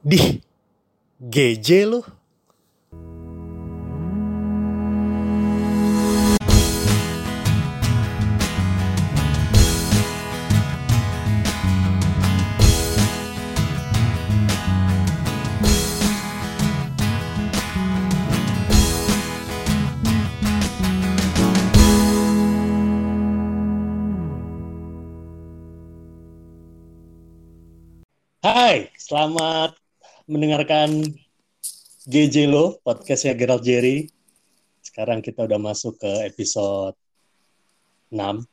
Di GJ lu. Hai, selamat mendengarkan GJ lo, podcastnya Gerald Jerry. Sekarang kita udah masuk ke episode 6.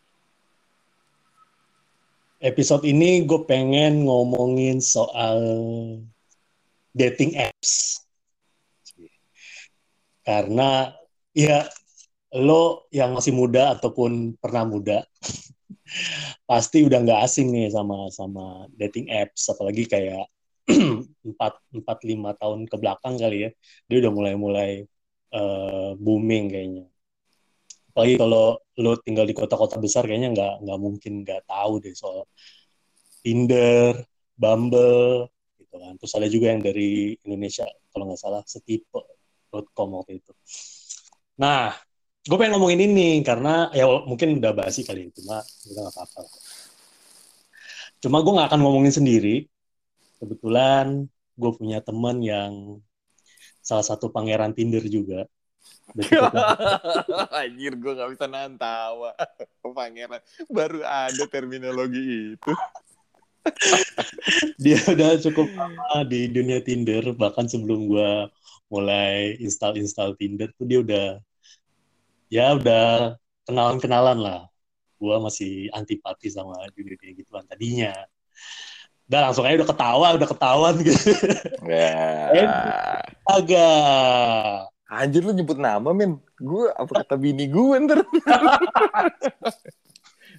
Episode ini gue pengen ngomongin soal dating apps. Karena ya lo yang masih muda ataupun pernah muda pasti udah nggak asing nih sama sama dating apps apalagi kayak empat empat lima tahun ke belakang kali ya. Dia udah mulai mulai uh, booming kayaknya. Apalagi kalau lo tinggal di kota-kota besar kayaknya nggak nggak mungkin nggak tahu deh soal Tinder, Bumble gitu kan. Terus ada juga yang dari Indonesia kalau nggak salah setipe.com waktu itu. Nah gue pengen ngomongin ini karena ya mungkin udah basi kali itu cuma udah nggak apa-apa cuma gue nggak akan ngomongin sendiri kebetulan gue punya teman yang salah satu pangeran Tinder juga. Anjir gue gak bisa nahan tawa. Pangeran Baru ada terminologi itu. Dia udah cukup lama di dunia Tinder. Bahkan sebelum gue mulai install-install Tinder tuh dia udah Ya udah kenalan-kenalan lah. Gue masih antipati sama dunia kayak gituan tadinya udah langsung aja udah ketawa udah ketahuan gitu. Ya. Agak. Anjir lu nyebut nama men Gue apa kata bini gue ntar?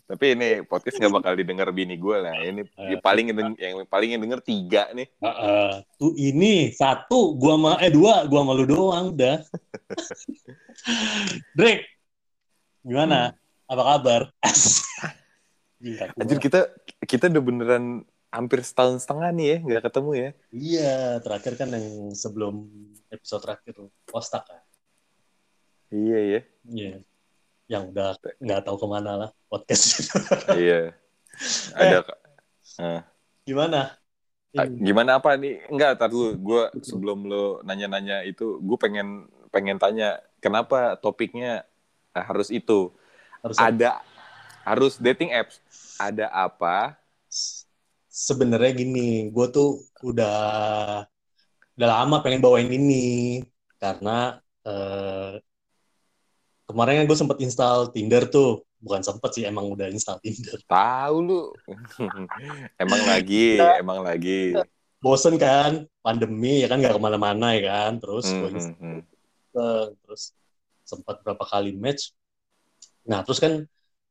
Tapi ini podcast gak bakal didengar bini gue lah. Ini yang paling yang paling yang denger tiga nih. Uh, uh, tuh ini satu gua sama eh dua gua sama lu doang udah Drake gimana? Apa kabar? Anjir kita kita udah beneran hampir setahun setengah nih ya nggak ketemu ya iya terakhir kan yang sebelum episode terakhir postak kan Iya ya iya yang udah nggak tahu ke mana lah podcast Iya Ada Nah. gimana Ah, gimana apa nih? Enggak, tar dulu. Gue sebelum lo nanya-nanya itu, gue pengen pengen tanya kenapa topiknya harus itu? harus Ada harus dating apps. Ada apa? Sebenarnya gini, gue tuh udah udah lama pengen bawain ini karena eh, kemarin kan gue sempet install Tinder tuh, bukan sempet sih emang udah install Tinder. Tahu lu? emang lagi, Iya. emang lagi. Bosen kan, pandemi ya kan nggak ke mana-mana ya kan, terus Hmm, gue hmm, hmm. terus sempat berapa kali match. Nah terus kan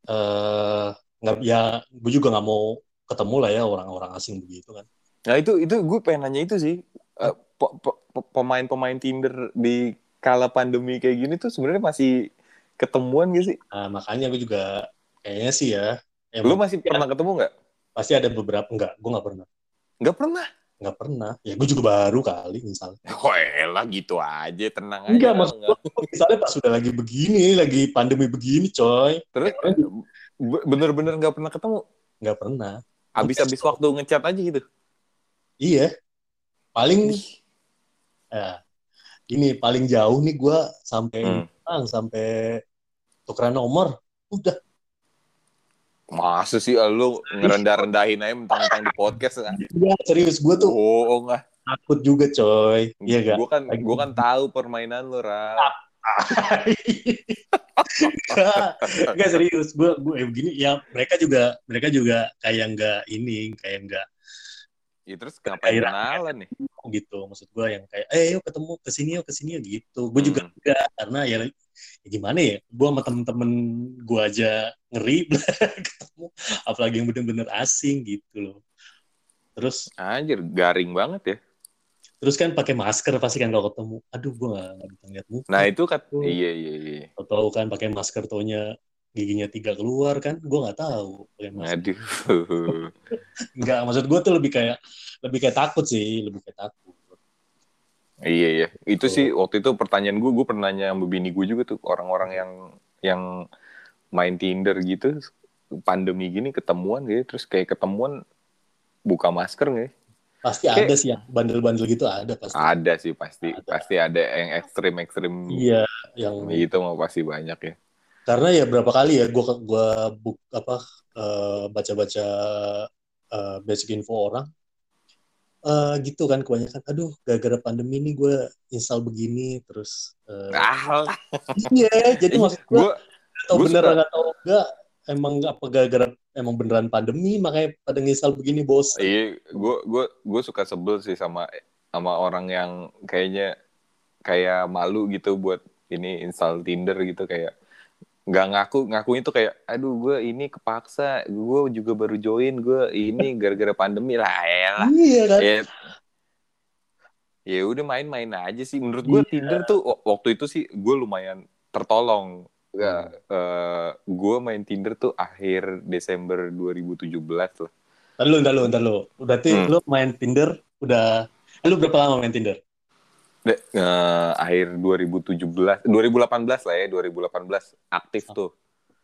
eh nggak ya gue juga nggak mau ketemu lah ya orang-orang asing begitu kan. Nah itu itu gue pengen nanya itu sih. Eh, Pemain-pemain Tinder di kala pandemi kayak gini tuh sebenarnya masih ketemuan gak sih? Nah, makanya gue juga kayaknya sih ya. Lu Emang masih pernah ketemu nggak? pasti ada beberapa enggak, gue nggak pernah. Nggak pernah. Nggak pernah. Ya gue juga baru kali misalnya. Oh elah gitu aja, tenang aja. Enggak, maksud Nggak- gue misalnya pas sudah lagi begini, lagi pandemi begini, coy. Terus be- bener-bener nggak pernah ketemu. Nggak pernah. Habis-habis waktu ngechat aja gitu. Iya. Paling ya, ini paling jauh nih gue sampai Hmm. ah, sampai tukeran nomor. Udah. Masa sih lu ngerendah-rendahin aja mentang-mentang di podcast kan? Iya, serius gue tuh Bohong ah. takut juga, coy. Iya gak? Gue kan gua kan tahu permainan lu, Ra. Enggak serius, gue gue eh, begini ya mereka juga mereka juga kayak nggak ini kayak nggak Ya terus ngapain kenalan nih? gitu maksud gue yang kayak eh yuk ketemu ke sini yuk ke sini yuk gitu gue juga Hmm. enggak karena ya, ya gimana ya gue sama temen-temen gue aja ngeri ketemu apalagi yang bener-bener asing gitu loh terus Anjir, garing banget ya. Terus kan pakai masker pasti kan kalau ketemu aduh gue nggak nggak bisa ngeliat muka Nah, itu kan Tuh. iya iya iya. atau kan pakai masker taunya giginya tiga keluar kan gue nggak tahu pakai masker Aduh. Enggak, maksud gue tuh lebih kayak lebih kayak takut sih, lebih kayak takut. Iya iya, itu Tuh. sih waktu itu pertanyaan gue, gue pernah nanya sama bini gue juga tuh orang-orang yang yang main Tinder gitu, pandemi gini ketemuan gitu, terus kayak ketemuan buka masker nggak? Pasti Kayak- ada sih yang bandel-bandel gitu ada pasti. Ada sih pasti, Ada. pasti ada yang ekstrim-ekstrim Iya, yang gitu mau pasti banyak ya. karena ya berapa kali ya gua gua buk apa eh, baca-baca eh, basic info orang eh, gitu kan kebanyakan aduh gara-gara pandemi ini gue install begini terus eh, Ah, iya jadi maksud gue gue atau suka- atau enggak emang apa gara-gara emang beneran pandemi makanya pada install begini bos. Iya, gue gue gue suka sebel sih sama sama orang yang kayaknya kayak malu gitu buat ini install Tinder gitu kayak nggak ngaku ngakuin tuh kayak aduh gue ini kepaksa gue juga baru join gue ini gara-gara pandemi lah elah. Iya kan? Ya ya udah main-main aja sih. Menurut gue Iya. Tinder tuh waktu itu sih gue lumayan tertolong ya gue main Tinder tuh akhir Desember 2017 lah Ntar lu, ntar lu, ntar lu. Berarti Hmm. lu main Tinder udah... Lu berapa lama main Tinder? De- eh, akhir 2017, 2018 lah ya, 2018 aktif tuh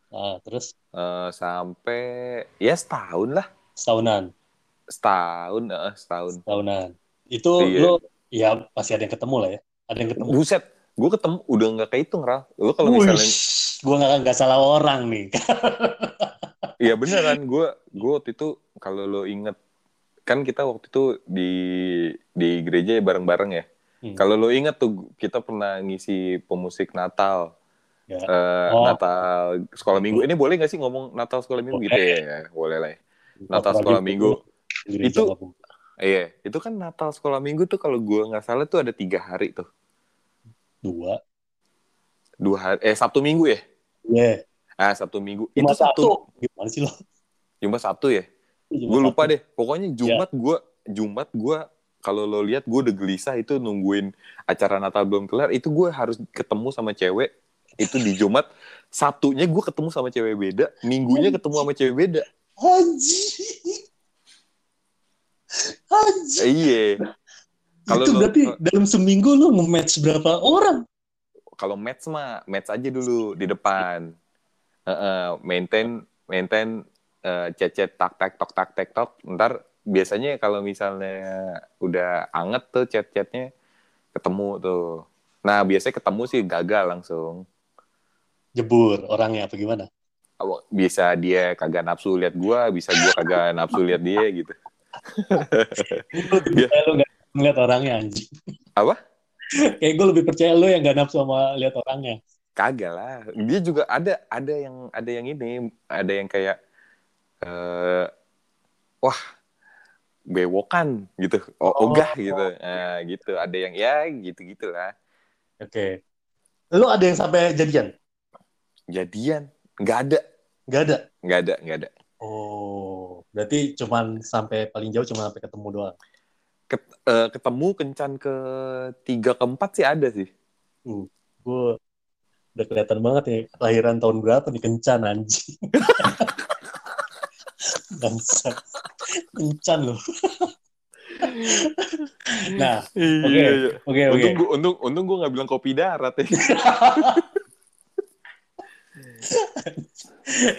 Ah, terus Eh, sampai ya setahun lah, setahunan. setahun, eh, setahun. Setahunan. Itu Iya. lu... Ya pasti ada yang ketemu lah ya. Ada yang ketemu. Buset, gue ketemu udah nggak kehitung Ral. Lu kalau misalnya, gue gak, nggak salah orang nih. iya beneran, gue gue waktu itu kalau lo inget kan kita waktu itu di di gereja ya bareng-bareng ya. Hmm. Kalau lo inget tuh kita pernah ngisi pemusik Natal. Ya. Eh, Oh. Natal sekolah minggu. Ini boleh gak sih ngomong Natal sekolah minggu gitu ya? ya? Boleh lah. ya. Natal sekolah minggu. Itu Itu- Iya, itu kan Natal sekolah minggu tuh kalau gue nggak salah tuh ada tiga hari tuh, dua. dua hari, eh Sabtu Minggu ya? Iya. Ah Sabtu Minggu. Cuma itu Sabtu, satu. Gimana sih lo? Jumat Sabtu ya? Cuma Gue lupa deh. Pokoknya Jumat gue, Jumat gue kalau lo lihat gue udah gelisah itu nungguin acara Natal belum kelar. Itu gue harus ketemu sama cewek. Itu di Jumat. Sabtunya gue ketemu sama cewek beda. Minggunya ketemu sama cewek beda. Anjing. Eh, iya. Kalau itu lo- berarti dalam seminggu lu nge-match berapa orang? kalau match mah match aja dulu di depan. Heeh, maintain maintain eh, chat-chat tak tak tok tak tek tok ntar biasanya kalau misalnya udah anget tuh chat-chatnya ketemu tuh. Nah biasanya ketemu sih gagal langsung. Jebur orangnya apa gimana? Bisa dia kagak nafsu lihat gua bisa gua kagak nafsu lihat dia gitu. Lu gak ngeliat orangnya anjing. Apa? Kayak gue lebih percaya lu yang gak nafsu sama lihat orangnya. kagak lah dia juga ada ada yang ada yang ini ada yang kayak eh wah bewokan gitu oh, Oh. ogah gitu nah, gitu ada yang ya gitu gitulah Oke. Lu ada yang sampai jadian? jadian nggak ada Gak ada. nggak ada nggak ada Oh, berarti cuman sampai paling jauh cuma sampai ketemu doang. Ket- eh, ketemu kencan ke tiga keempat sih ada sih Gue udah kelihatan banget nih kelahiran tahun berapa nih kencan anjing. Bangsat. Kencan loh. nah, Oke, iya. oke oke. untung gua, untung untung gue nggak bilang kopi darat ya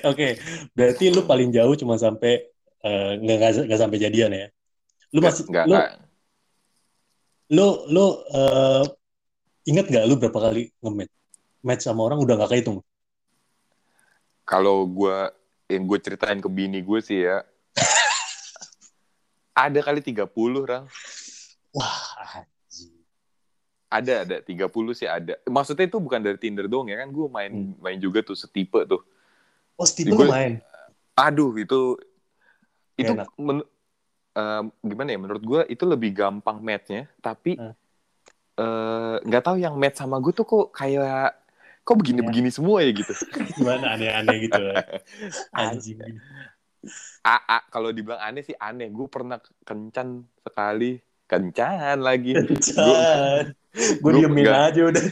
Oke, berarti lu paling jauh cuma sampai eh, nggak nggak nggak sampai jadian ya? Lu masih nggak lu nggak. lu lu eh, ingat nggak lu berapa kali nge-match? Match sama orang udah nggak kehitung. kalau gue yang gue ceritain ke bini gue sih ya ada kali 30 Rang Wah, anjing. ada ada 30 sih ada maksudnya itu bukan dari Tinder doang ya kan gue main Hmm. main juga tuh setipe tuh Oh, Gua- lu main. aduh itu itu men- em, gimana ya menurut gue itu lebih gampang matchnya tapi Hmm. eh, nggak tahu yang match sama gue tuh kok kayak kok begini-begini semua ya gitu Gimana aneh-aneh gitu. Anjing. A, a, kalau dibilang aneh sih aneh gue pernah kencan sekali kencan lagi Kencan. Gue diemin nggak- aja udah.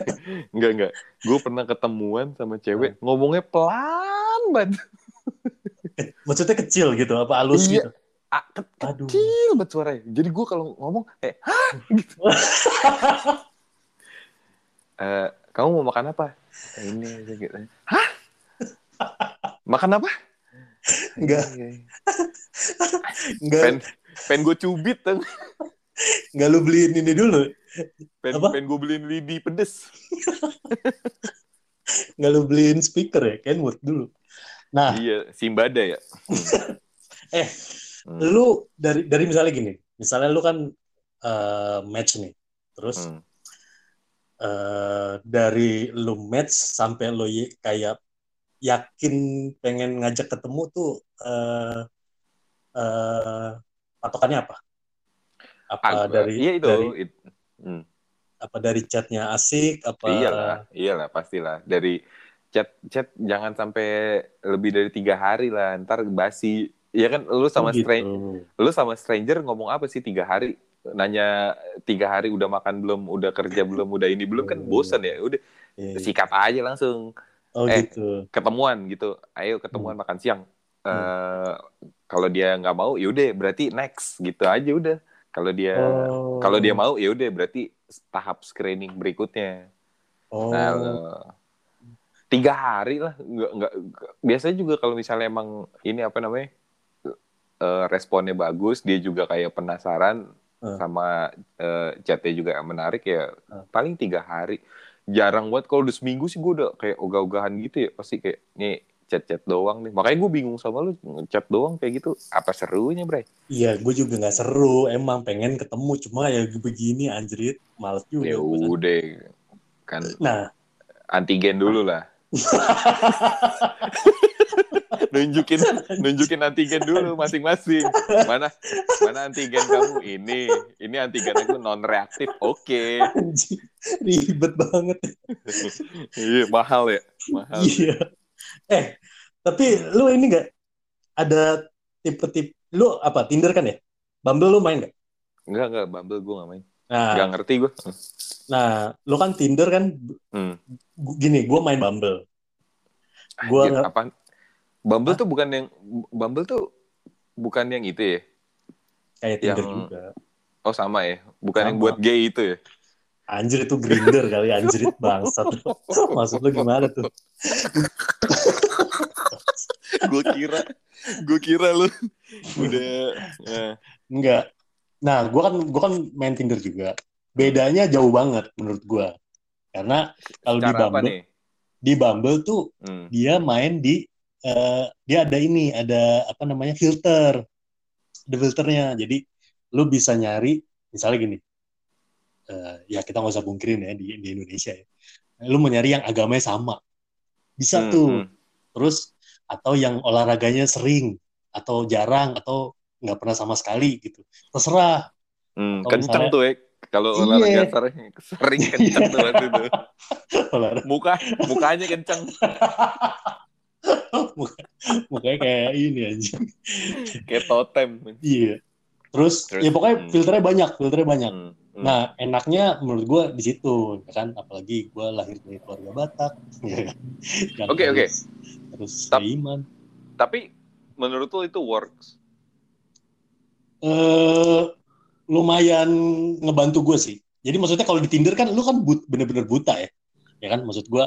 Enggak, enggak. Gue pernah ketemuan sama cewek, ngomongnya pelan banget. Maksudnya kecil gitu, apa halus Iya. gitu? Ah, ke Aduh. kecil banget suaranya. Jadi gue kalau ngomong kayak hah gitu. Eh, kamu mau makan apa? "Eh, Ini aja gitu. Hah? Makan apa? Enggak. Iya, iya. Enggak, Pen, pen gue cubit enggak lu beliin ini dulu. Pen, Apa? pen gue beliin lidi pedes. Enggak lu beliin speaker ya, Kenwood dulu. Nah, Iya, Simbada ya. Eh, Hmm. lu dari dari misalnya gini, misalnya lu kan eh, match nih, terus Hmm. eh, dari lu match sampai lu kayak yakin pengen ngajak ketemu tuh eh eh, patokannya apa? Apa dari iya itu. dari it- hmm. apa dari chatnya asik apa Iyalah, iyalah pastilah. Dari chat chat jangan sampai lebih dari tiga hari lah, ntar basi. Iya kan, lu sama Oh, gitu. stranger, lu sama stranger ngomong apa sih tiga hari? Nanya tiga hari udah makan belum, udah kerja belum, udah ini belum kan Hmm. bosan ya. Udah Iya. sikat aja langsung Oh Eh, gitu. ketemuan gitu. Ayo ketemuan makan siang. Eh, kalau dia nggak mau, yaudah berarti next gitu aja udah. Kalau dia Oh. kalau dia mau, ya udah berarti tahap screening berikutnya. Oh. Nah, tiga hari lah, nggak nggak nggak- biasanya juga kalau misalnya emang ini apa namanya eh, responnya bagus, dia juga kayak penasaran Hmm. sama eh, chatnya juga menarik ya, Hmm. paling tiga hari. Jarang banget kalau udah seminggu sih gue udah kayak ogah-ogahan gitu ya, pasti kayak nih chat-chat doang nih. Makanya gue bingung sama lu chat doang kayak gitu, apa serunya bre? Iya, gue juga nggak seru. Emang pengen ketemu, cuma ya begini anjrit, males juga. Ya udah kan Nah, antigen dulu lah. nunjukin nunjukin antigen dulu masing-masing. Mana mana antigen kamu ini, ini antigen aku non reaktif. Oke. anjing, ribet banget. Iya, mahal ya. Mahal. Iya. Eh, tapi lu ini nggak ada tipe-tipe lu apa Tinder kan ya? Bumble lu main nggak? Enggak, enggak, Bumble gue gak main. Nah, Enggak ngerti gue. nah, lu kan Tinder kan Hmm. gini, gue main Bumble. Gua Anjir, apa? Bumble Hah? tuh bukan yang Bumble tuh bukan yang itu ya. Kayak Tinder Yang- juga. Oh, sama ya. Bukan yang Sama. buat gay itu ya. Anjir itu grinder kali, anjrit bangsat. Maksud lu gimana tuh? gue kira gue kira lu udah eh, Enggak. Nah, gua kan gua kan main Tinder juga. Bedanya jauh banget menurut gua. Karena kalau di Bumble, di Bumble tuh Hmm. dia main di eh, dia ada ini, ada apa namanya filter. Ada filternya. Jadi lu bisa nyari misalnya gini. eh, ya kita nggak usah bungkirin ya di, di Indonesia ya. Lu mau nyari yang agamanya sama. Bisa Hmm, tuh. hmm. Terus atau yang olahraganya sering atau jarang atau nggak pernah sama sekali gitu. Terserah. Hmm, Kalau kenceng misalnya- tuh ya. Kalau Iya. olahraga sering, sering kenceng tuh waktu itu. Muka, mukanya kenceng. Muka- Mukanya kayak ini anjing. Kayak totem. Iya. Terus, Terus, ya pokoknya hmm. filternya banyak, filternya banyak. Hmm, hmm. Nah, enaknya menurut gue di situ, ya kan? Apalagi gue lahir dari keluarga Batak, ya kan? Oke, oke. harus- Harus Tap- seiman. Tapi menurut lu itu works? Eh, lumayan ngebantu gue sih. Jadi maksudnya kalau di Tinder kan lu kan but, bener-bener buta ya, ya kan? Maksud gue,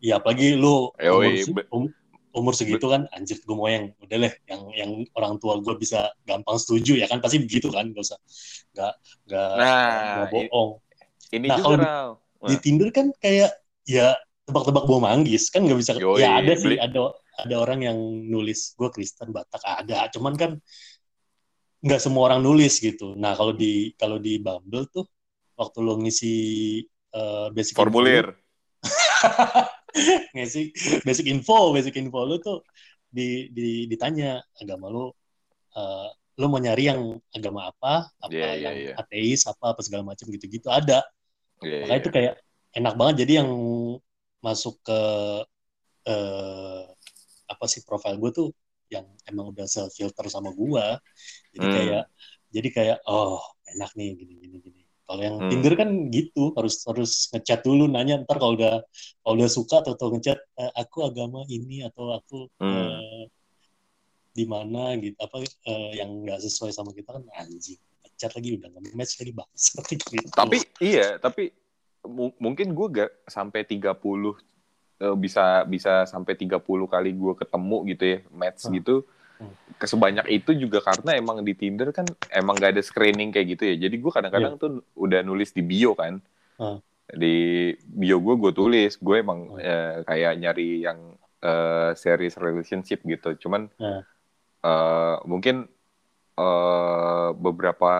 ya apalagi lu umur, Yoi, se- be- um- umur segitu kan, anjir gue mau yang udah deh, yang yang orang tua gue bisa gampang setuju ya kan? Pasti begitu kan, gak usah, gak gak, Nah, gak bohong. Ini Nah, juga kalau di- di Tinder kan kayak ya tebak-tebak bau manggis kan nggak bisa Yoi, ya ada sih ada ada orang yang nulis gue Kristen Batak ada cuman kan nggak semua orang nulis gitu nah kalau di kalau di Bumble tuh waktu lo ngisi eh, basic formulir. ngisi basic info basic info lu tuh di, di ditanya agama lu eh, lu mau nyari yang agama apa apa Iya, iya, yang iya. ateis apa apa segala macam gitu-gitu ada Iya, makanya iya. itu kayak enak banget jadi yang masuk ke eh, apa sih profil gue tuh yang emang udah filter sama gue jadi Hmm. kayak jadi kayak oh enak nih gini gini gini kalau yang Hmm. Tinder kan gitu harus harus ngechat dulu nanya ntar kalau udah kalau udah suka atau, atau ngechat "Eh, aku agama ini atau aku Hmm. eh, di mana gitu apa uh, yang nggak sesuai sama kita kan anjing chat lagi udah nggak match lagi bang gitu. tapi iya tapi mungkin gue gak sampai 30 uh, eh, bisa bisa sampai 30 kali gue ketemu gitu ya match hmm. gitu hmm. kesebanyak itu juga karena emang di Tinder kan emang gak ada screening kayak gitu ya jadi gue kadang-kadang yeah. tuh udah nulis di bio kan hmm. di bio gue gue tulis gue emang hmm. uh, kayak nyari yang uh, series relationship gitu cuman hmm. uh, mungkin uh, beberapa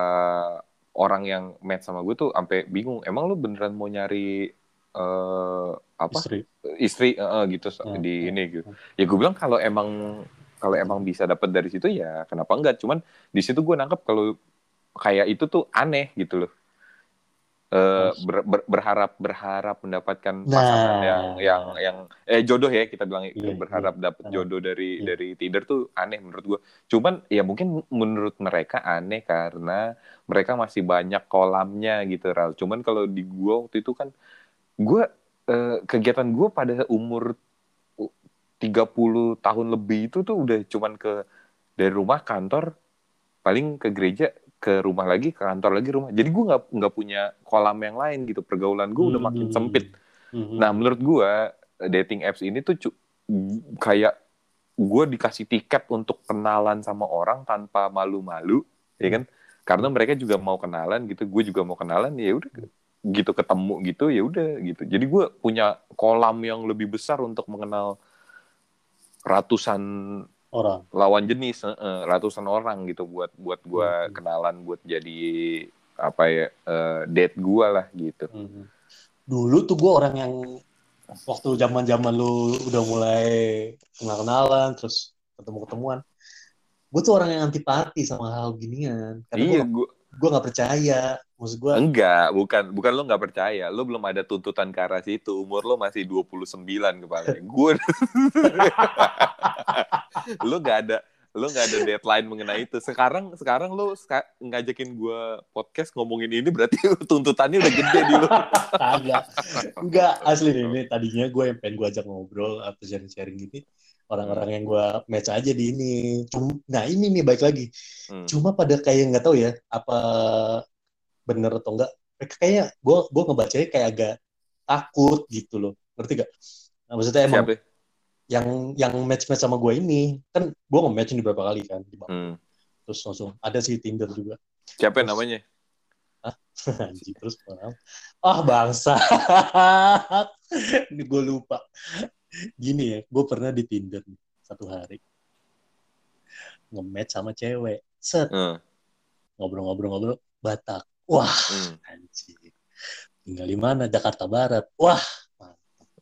orang yang match sama gue tuh sampai bingung emang lu beneran mau nyari uh, apa istri, istri uh, gitu hmm. di ini gitu ya gue bilang kalau emang kalau emang bisa dapat dari situ ya kenapa enggak cuman di situ gue nangkep kalau kayak itu tuh aneh gitu loh uh, ber, ber, berharap berharap mendapatkan nah. pasangan yang yang yang eh jodoh ya kita bilang yeah, berharap yeah. dapat jodoh dari yeah. dari Tinder tuh aneh menurut gue. Cuman ya mungkin menurut mereka aneh karena mereka masih banyak kolamnya gitu Ral. Cuman kalau di gue waktu itu kan gue uh, kegiatan gue pada umur 30 tahun lebih itu tuh udah cuman ke dari rumah kantor paling ke gereja ke rumah lagi ke kantor lagi rumah. Jadi gue nggak nggak punya kolam yang lain gitu. Pergaulan gue udah makin hmm. sempit. Hmm. nah menurut gue dating apps ini tuh kayak gue dikasih tiket untuk kenalan sama orang tanpa malu-malu ya kan? Karena mereka juga mau kenalan gitu gue juga mau kenalan ya udah gitu ketemu gitu ya udah gitu jadi gue punya kolam yang lebih besar untuk mengenal ratusan orang lawan jenis uh, ratusan orang gitu buat buat gue hmm. kenalan buat jadi apa ya uh, date gue lah gitu hmm. dulu tuh gue orang yang waktu zaman zaman lu udah mulai kenal kenalan terus ketemu ketemuan gue tuh orang yang antipati sama hal ginian karena iya gue gue nggak percaya. Maksud gue enggak bukan bukan lo nggak percaya. Lo belum ada tuntutan ke arah situ. Umur lo masih 29 kepala gue lo nggak ada lo nggak ada deadline mengenai itu. Sekarang sekarang lo ngajakin gue podcast ngomongin ini berarti tuntutannya udah gede di lo. Kagak. Enggak asli nih ini tadinya gue yang pengen gue ajak ngobrol atau sharing sharing gitu orang-orang yang gue match aja di ini. Cuma, nah ini nih baik lagi. Hmm. Cuma pada kayak nggak tahu ya apa bener atau enggak. Mereka kayak gue gue ngebacanya kayak agak takut gitu loh. Ngerti gak? Nah, maksudnya emang Siapa? yang yang match match sama gue ini kan gue nge-match ini beberapa kali kan di hmm. Terus langsung ada sih Tinder juga. Siapa terus, namanya? Anjing terus Ah bangsa. ini gue lupa gini ya gue pernah di Tinder satu hari. Nge-match sama cewek set. Hmm. ngobrol-ngobrol-ngobrol Batak. Wah hmm. anjir. Tinggal di mana? Jakarta Barat. Wah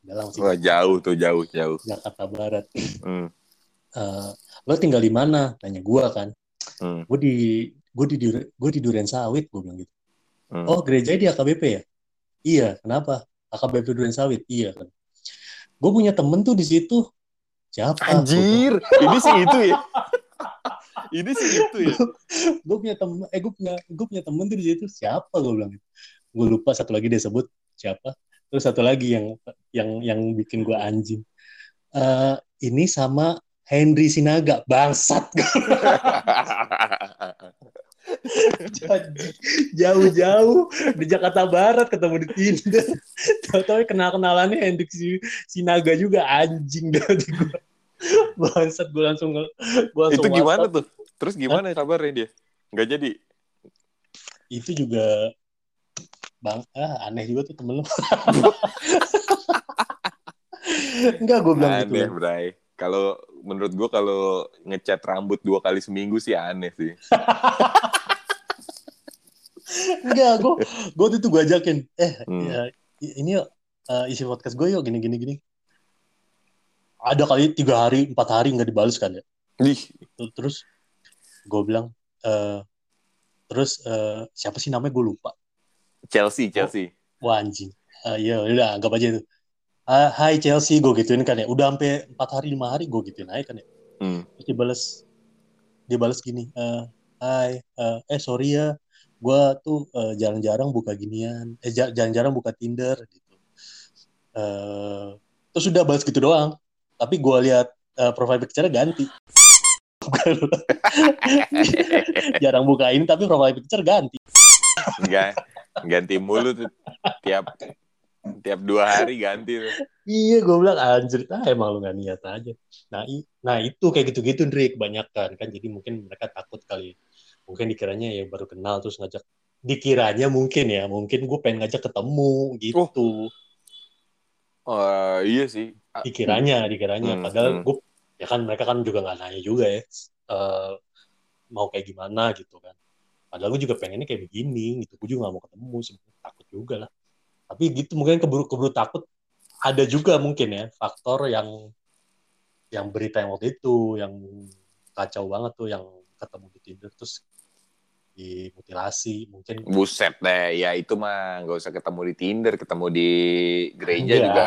mantap. Wah jauh tuh jauh jauh. Jakarta Barat. Hmm. uh, lo tinggal di mana? Nanya gue kan. Hmm. gue di gue di gue di Duren Sawit gue bilang gitu. Hmm. oh gereja di AKBP ya? Iya kenapa? AKBP Duren Sawit? Iya kan gue punya temen tuh di situ. Siapa? Anjir. Ini sih itu ya. Ini sih itu ya. Gue punya temen eh gue punya gue punya temen tuh di situ. Siapa? Gue bilang gue lupa satu lagi dia sebut siapa. Terus satu lagi yang yang yang bikin gue anjing. Uh, ini sama Henry Sinaga. Bangsat jauh-jauh di Jakarta Barat ketemu di Tinder. Tahu-tahu kenal kenalannya Hendrik Sinaga juga anjing dari gue bangsat gue langsung gue langsung itu gimana tuh? Terus gimana Hah? kabarnya dia? Nggak jadi? Itu juga bang ah, aneh juga tuh temen lu. Enggak gue bilang aneh, gitu. Aneh, Bray. Kalau menurut gue kalau ngecat rambut dua kali seminggu sih aneh sih. Enggak, gue gue itu gue ajakin. Eh, hmm. ya, ini yuk uh, isi podcast gue yuk gini gini gini. Ada kali tiga hari, empat hari nggak dibalas kan ya. Terus gue bilang, uh, terus uh, siapa sih namanya gue lupa. Chelsea, Chelsea. Oh, wah anjing. Uh, ya udah anggap aja itu. Uh, Hai Chelsea, gue gituin kan ya. Udah sampai empat hari lima hari gue gituin aja kan ya. Hmm. Terus dia balas, dia balas gini. Uh, Hai, uh, eh sorry ya, gue tuh uh, jarang-jarang buka ginian eh jarang-jarang buka Tinder gitu uh, terus udah balas gitu doang tapi gue lihat uh, profile picture ganti jarang buka ini tapi profile picture ganti Enggak, ganti mulu tuh tiap tiap dua hari ganti tuh. iya gue bilang anjir ah emang lu gak niat aja. Nah i- nah itu kayak gitu-gitu Ndri kebanyakan kan. Jadi mungkin mereka takut kali. Mungkin dikiranya ya baru kenal terus ngajak dikiranya mungkin ya mungkin gue pengen ngajak ketemu gitu. Oh, iya sih. dikiranya dikiranya. Hmm, padahal hmm. gue ya kan mereka kan juga nggak nanya juga ya eh, mau kayak gimana gitu kan. Padahal gue juga pengennya kayak begini gitu. Gue juga nggak mau ketemu sebenarnya takut juga lah tapi gitu mungkin keburu keburu takut ada juga mungkin ya faktor yang yang berita yang waktu itu yang kacau banget tuh yang ketemu di Tinder terus dimutilasi mungkin Buset deh, ya itu mah nggak usah ketemu di Tinder, ketemu di gereja Enggak. juga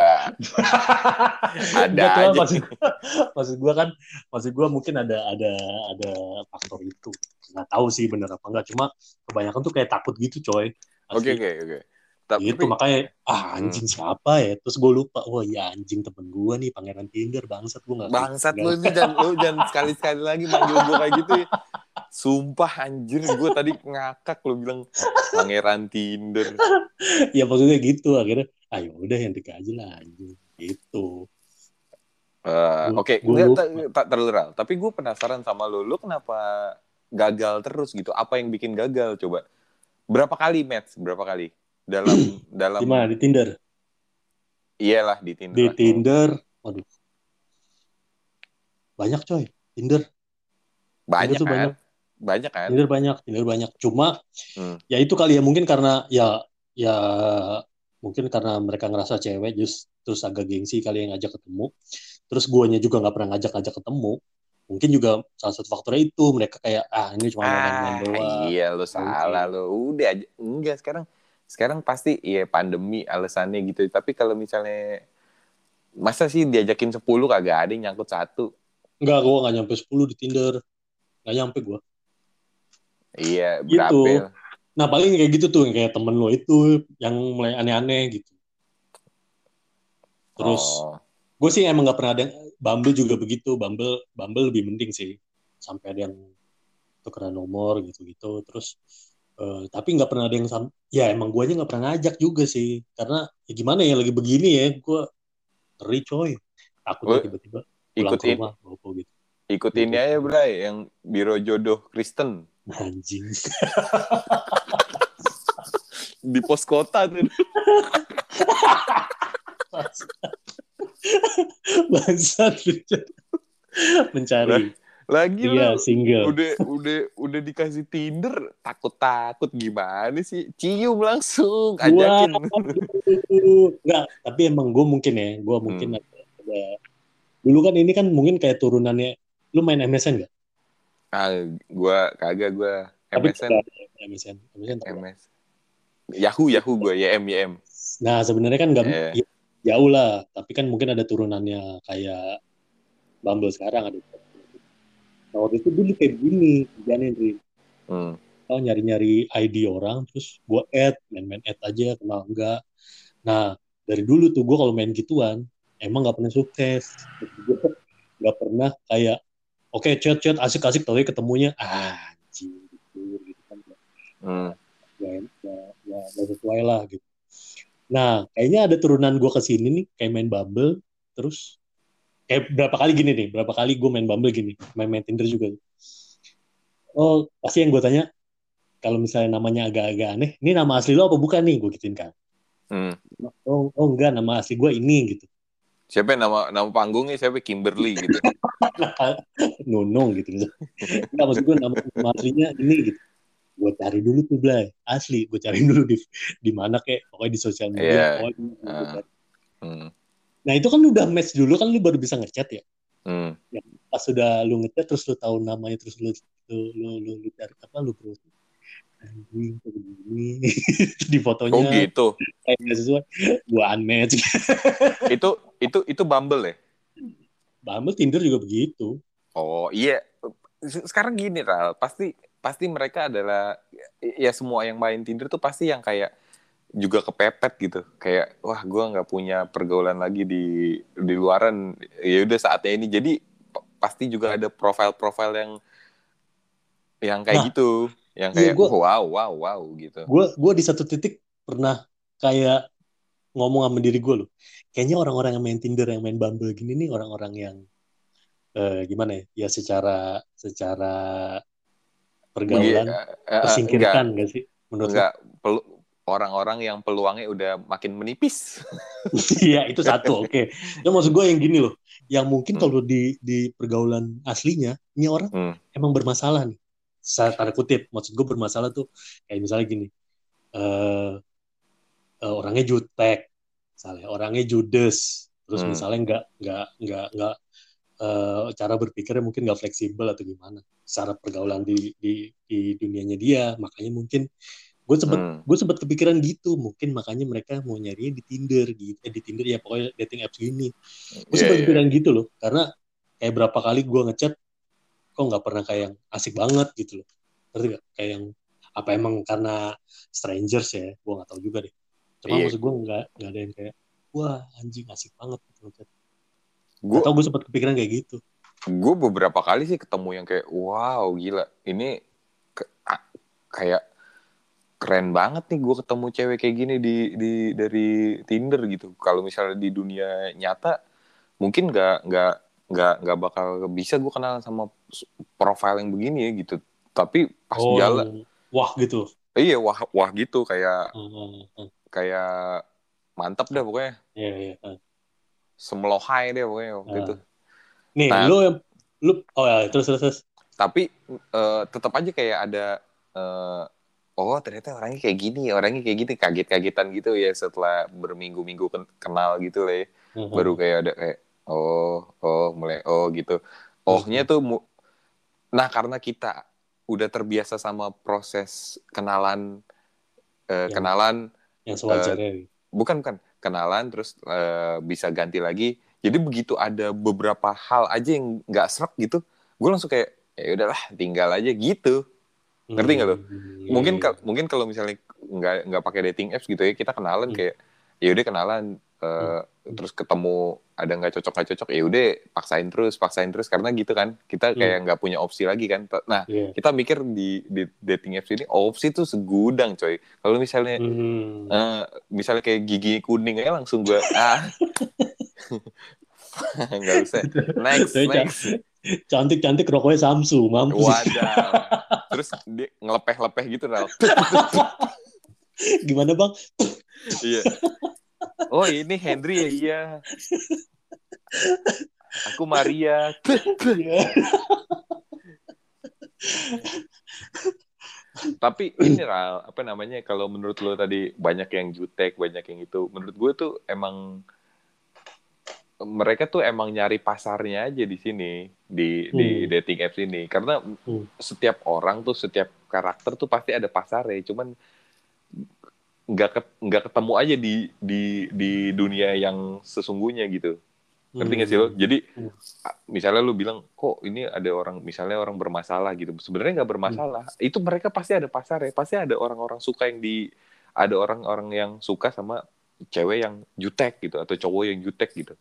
ada Enggak, cuma aja. maksud, maksud gue kan maksud gue mungkin ada ada ada faktor itu nggak tahu sih bener apa enggak cuma kebanyakan tuh kayak takut gitu coy Oke oke oke. Tapi itu makanya ah Hmm. anjing siapa ya terus gue lupa wah ya anjing temen gue nih pangeran Tinder bangsat gue nggak bangsat lu ini dan lu jangan sekali sekali lagi manggil gue kayak gitu ya. Sumpah anjir gue tadi ngakak lu bilang pangeran Tinder. ya maksudnya gitu akhirnya ayo udah yang tiga aja lah anjing gitu Eh, Gua- Oke, nggak, lupa. tak terlalu Ral. Tapi gue penasaran sama lu, lu kenapa gagal terus gitu? Apa yang bikin gagal coba? Berapa kali match? Berapa kali? Dalam dalam gimana di Tinder iyalah di Tinder. di lah. Tinder waduh banyak coy Tinder Banyak Tinder tuh kan? banyak. Banyak kan? Tinder banyak, Tinder banyak. Cuma Hmm. ya itu kali ya mungkin karena ya ya mungkin karena mereka ngerasa cewek just terus agak gengsi kali yang ngajak ketemu. Terus guanya juga nggak pernah ngajak-ngajak ketemu. Mungkin juga salah satu faktornya itu mereka kayak ah ini cuma main-main Ah, doang. iya lu salah lu. Udah aja. Enggak sekarang sekarang pasti iya pandemi alasannya gitu. Tapi kalau misalnya masa sih diajakin 10 kagak ada yang nyangkut satu. Enggak, gua nggak nyampe 10 di Tinder. Nggak nyampe gua. Iya, Gitu. ya? Nah paling kayak gitu tuh yang kayak temen lo itu yang mulai aneh-aneh gitu. Terus Oh. gue sih emang nggak pernah ada Bumble juga begitu Bumble Bumble lebih mending sih sampai ada yang tukeran nomor gitu-gitu terus eh, tapi nggak pernah ada yang sam ya emang guanya nggak pernah ngajak juga sih. Karena ya gimana ya lagi begini ya gue ngeri coy. Takutnya tiba-tiba pulang ke Ikutin rumah bobo gitu. Ikutin Gitu. aja Bray yang biro jodoh Kristen. Anjing. Di pos kota tuh. bangsat mencari Lagi iya lu single udah udah udah dikasih Tinder takut-takut gimana sih? Cium langsung ajakin. Enggak, tapi emang gue mungkin ya, gue mungkin Hmm. ada, ada dulu kan ini kan mungkin kayak turunannya, lu main MSN gak? Ah, gua kagak gua Tapi MSN, MSN, MSN. MS. Yahoo, Yahoo gua, YM, YM. Nah sebenarnya kan nggak ya, jauh lah, tapi kan mungkin ada turunannya kayak Bumble sekarang ada. Nah waktu itu dulu kayak begini, kerjanya Indri. Hmm. Oh, nyari-nyari ID orang, terus gue add, main-main add aja, kenal enggak. Nah, dari dulu tuh gue kalau main gituan, emang nggak pernah sukses. Nggak pernah kayak, oke chat-chat asik-asik, tapi ketemunya, ah, anjing, gitu, gitu kan. Hmm. Ya, ya, ya, ya sesuai lah, gitu. Nah, kayaknya ada turunan gue ke sini nih, kayak main Bumble, terus kayak berapa kali gini nih, berapa kali gue main Bumble gini, main-main Tinder juga. Oh, pasti yang gue tanya, kalau misalnya namanya agak-agak aneh, ini nama asli lo apa bukan nih? Gue gituin kan. Hmm. Oh, oh enggak, nama asli gue ini gitu. Siapa yang nama nama panggungnya siapa Kimberly gitu. Nunung gitu. Enggak, maksud gue nama, nama aslinya ini gitu. Gue cari dulu tuh, Blay. Asli, gue cari dulu di di mana kayak, pokoknya di sosial media. Iya. pokoknya di- Ah. Hmm. Nah, itu kan udah match dulu, kan lu baru bisa ngechat ya. Hmm. Pas sudah lu ngechat, terus lu tahu namanya, terus lu lu lu lu, lu cari apa, lu terus anjing begini di fotonya Oh gitu. kayak nggak sesuai gua unmatch itu itu itu Bumble ya? Bumble Tinder juga begitu Oh iya. Sekarang gini Ral, pasti pasti mereka adalah ya semua yang main Tinder tuh pasti yang kayak juga kepepet gitu. Kayak wah gua nggak punya pergaulan lagi di di luaran. Ya udah saatnya ini. Jadi pa- pasti juga ada profil-profil yang yang kayak Nah, gitu, yang iya, kayak gua- wow wow wow gitu. gue gue di satu titik pernah kayak ngomong sama diri gue loh. Kayaknya orang-orang yang main Tinder yang main Bumble gini nih orang-orang yang eh, gimana ya ya secara secara pergaulan eh, eh, enggak, tersingkirkan gak sih menurut enggak orang-orang yang peluangnya udah makin menipis. Iya itu satu oke ya maksud gue yang gini loh yang mungkin Hmm. kalau di di pergaulan aslinya ini orang Hmm. emang bermasalah nih saya tanda kutip maksud gue bermasalah tuh kayak misalnya gini eh eh, orangnya jutek misalnya orangnya judes terus Hmm. misalnya nggak nggak nggak nggak eh, cara berpikirnya mungkin nggak fleksibel atau gimana secara pergaulan di di di dunianya dia makanya mungkin gue sempet Hmm. gue sempat kepikiran gitu mungkin makanya mereka mau nyarinya di Tinder gitu eh, di Tinder ya pokoknya dating apps gini gue Iya, sempat iya. kepikiran gitu loh karena kayak berapa kali gue ngechat kok nggak pernah kayak yang asik banget gitu loh ngerti gak kayak yang apa emang karena strangers ya gue nggak tahu juga deh cuma Iya. maksud gue nggak nggak ada yang kayak wah anjing asik banget gitu ngechat Gue atau gue sempat kepikiran kayak gitu gue beberapa kali sih ketemu yang kayak wow gila ini ke- a- kayak keren banget nih gue ketemu cewek kayak gini di di dari Tinder gitu kalau misalnya di dunia nyata mungkin nggak nggak nggak nggak bakal bisa gue kenal sama profil yang begini ya gitu tapi pas oh jalan wah gitu iya wah wah gitu kayak Hmm, hmm, hmm. kayak mantap dah pokoknya Iya, iya. hmm. semelohai deh pokoknya waktu Ah. itu nih Nah. lu yang lu oh ya terus terus, terus. tapi eh, tetap aja kayak ada eh, oh ternyata orangnya kayak gini orangnya kayak gini kaget-kagetan gitu ya setelah berminggu-minggu ken- kenal gitu lah ya. Hmm, baru kayak ada kayak oh oh mulai oh gitu. Ohnya tuh mu- nah karena kita udah terbiasa sama proses kenalan eh, Yang- kenalan yang sewajarnya bukan bukan. Kenalan terus eh, bisa ganti lagi. Jadi begitu ada beberapa hal aja yang nggak serak gitu gue langsung kayak ya udahlah tinggal aja gitu ngerti nggak tuh? Hmm, mungkin mungkin kalau misalnya nggak nggak pakai dating apps gitu ya kita kenalan Hmm. kayak ya udah kenalan eh, terus ketemu ada nggak cocok nggak cocok ya udah paksain terus paksain terus. Karena gitu kan kita kayak nggak punya opsi lagi kan. Nah iya. kita mikir di, di dating apps ini opsi tuh segudang coy. Kalau misalnya Hmm. Eh, misalnya kayak gigi kuning aja langsung gue ah. Nggak usah. Next next cantik-cantik rokoknya Samsu, mampus. wadah terus dia ngelepeh-lepeh gitu Ral. Gimana bang? iya oh ini Henry ya iya aku Maria tapi ini Ral apa namanya kalau menurut lo tadi banyak yang jutek banyak yang itu menurut gue tuh emang mereka tuh emang nyari pasarnya aja di sini di di Hmm. dating apps ini. Karena Hmm. setiap orang tuh setiap karakter tuh pasti ada pasarnya cuman nggak nggak ketemu aja di di di dunia yang sesungguhnya gitu. Ngerti nggak sih lo? Jadi Hmm. misalnya lu bilang kok ini ada orang misalnya orang bermasalah gitu. Sebenarnya nggak bermasalah. Itu mereka pasti ada pasar ya pasti ada orang-orang suka yang di ada orang-orang yang suka sama cewek yang jutek gitu atau cowok yang jutek gitu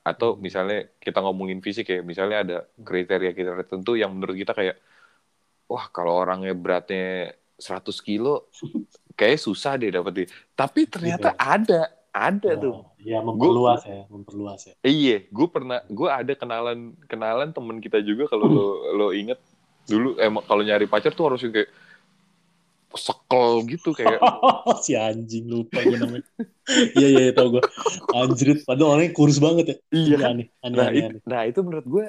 atau misalnya kita ngomongin fisik ya misalnya ada kriteria kita tertentu yang menurut kita kayak wah kalau orangnya beratnya 100 kilo kayak susah deh dapetin. Tapi ternyata ada ada tuh. Oh, ya memperluas ya, memperluas ya. Iya, gue pernah, gue ada kenalan kenalan temen kita juga kalau lo lo inget. Dulu emang kalau nyari pacar tuh harus yang kayak sekel gitu kayak si anjing lupa gue namanya. Iya iya iya, tau gue. Anjrit, padahal orangnya kurus banget ya. Iya kan? aneh, aneh, nah, aneh, itu, aneh. nah itu menurut gue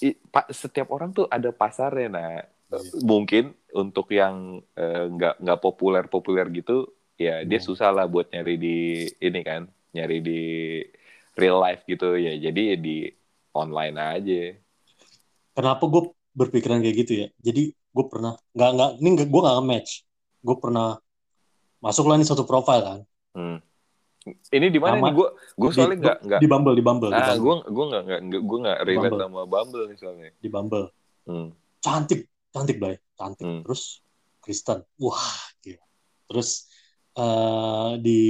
i- pa- setiap orang tuh ada pasarnya nah Iya. mungkin untuk yang eh, nggak nggak populer populer gitu ya dia Hmm. susah lah buat nyari di ini kan nyari di real life gitu ya jadi di online aja Kenapa gue berpikiran kayak gitu ya? Jadi gue pernah nggak nggak ini gue nggak match. Gue pernah masuk lah nih satu profile kan Hmm. Ini di mana nih? Gue gue soalnya Di- nggak nggak. di Bumble di Bumble Ah, gue gue nggak nggak gue nggak relate Bumble. sama Bumble nih soalnya. di Bumble. Hmm. cantik cantik Blay cantik Hmm. terus Kristen wah gila terus eh, di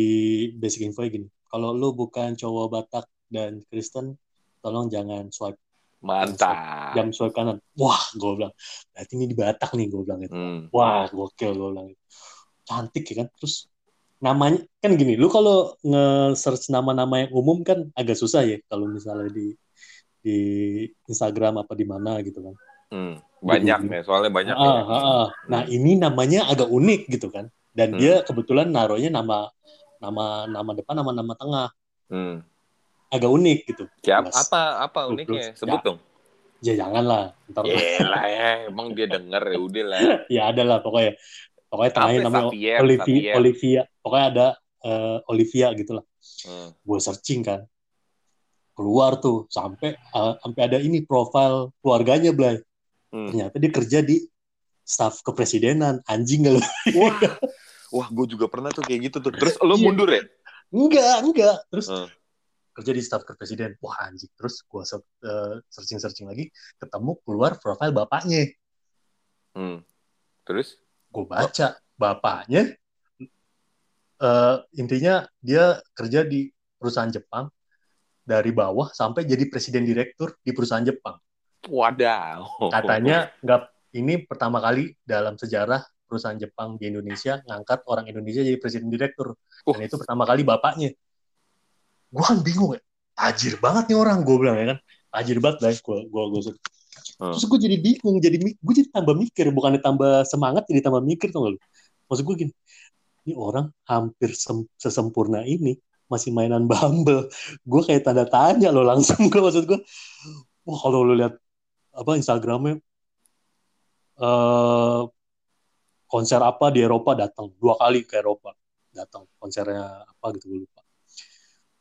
basic info gini kalau lu bukan cowok Batak dan Kristen tolong jangan swipe Mantap. jam swipe kanan wah gue bilang berarti ini di Batak nih gue bilang gitu Hmm. wah gokil gue bilang gitu. cantik ya kan terus namanya kan gini lu kalau nge-search nama-nama yang umum kan agak susah ya kalau misalnya di di Instagram apa di mana gitu kan Hmm. Banyak nih, soalnya banyak. Ah, ya. ah, ah. Nah ini namanya agak unik gitu kan. Dan Hmm. dia kebetulan naruhnya nama nama nama depan nama nama tengah Hmm. Agak unik gitu. Siap, Mas. apa apa uniknya? Sebut Ya. dong. Ya jangan lah. Ntar Yelah ya, emang dia denger ya udah lah. ya ada lah pokoknya. Pokoknya tengahnya namanya Xavier, Olivia, Xavier. Olivia. Pokoknya ada eh, Olivia gitu lah. Hmm. Gue searching kan. Keluar tuh sampai eh, sampai ada ini profil keluarganya Blay. Hmm. Ternyata dia kerja di staf kepresidenan. Anjing gak lu? Wah, wah, gue juga pernah tuh kayak gitu tuh. Terus lo Iya. mundur ya? Enggak, enggak. Terus Hmm. Kerja di staf kepresiden. Wah anjing. Terus gue searching searching lagi, ketemu keluar profil bapaknya. Hmm. Terus? Gue baca bapaknya. eh, intinya dia kerja di perusahaan Jepang dari bawah sampai jadi presiden direktur di perusahaan Jepang. Wadaw. Katanya nggak ini pertama kali dalam sejarah perusahaan Jepang di Indonesia ngangkat orang Indonesia jadi presiden direktur. Uh. Dan itu pertama kali bapaknya. Gue kan bingung ya. Tajir banget nih orang gue bilang ya kan. Tajir banget lah gue gue gue Hmm. Terus gue jadi bingung, jadi gue jadi tambah mikir, bukannya tambah semangat jadi tambah mikir tuh lu. Maksud gue gini, ini orang hampir sem- sesempurna ini masih mainan Bumble. Gue kayak tanda tanya loh langsung gue maksud gue. Wah kalau lu lihat apa Instagramnya eh konser apa di Eropa datang dua kali ke Eropa datang konsernya apa gitu gue lupa.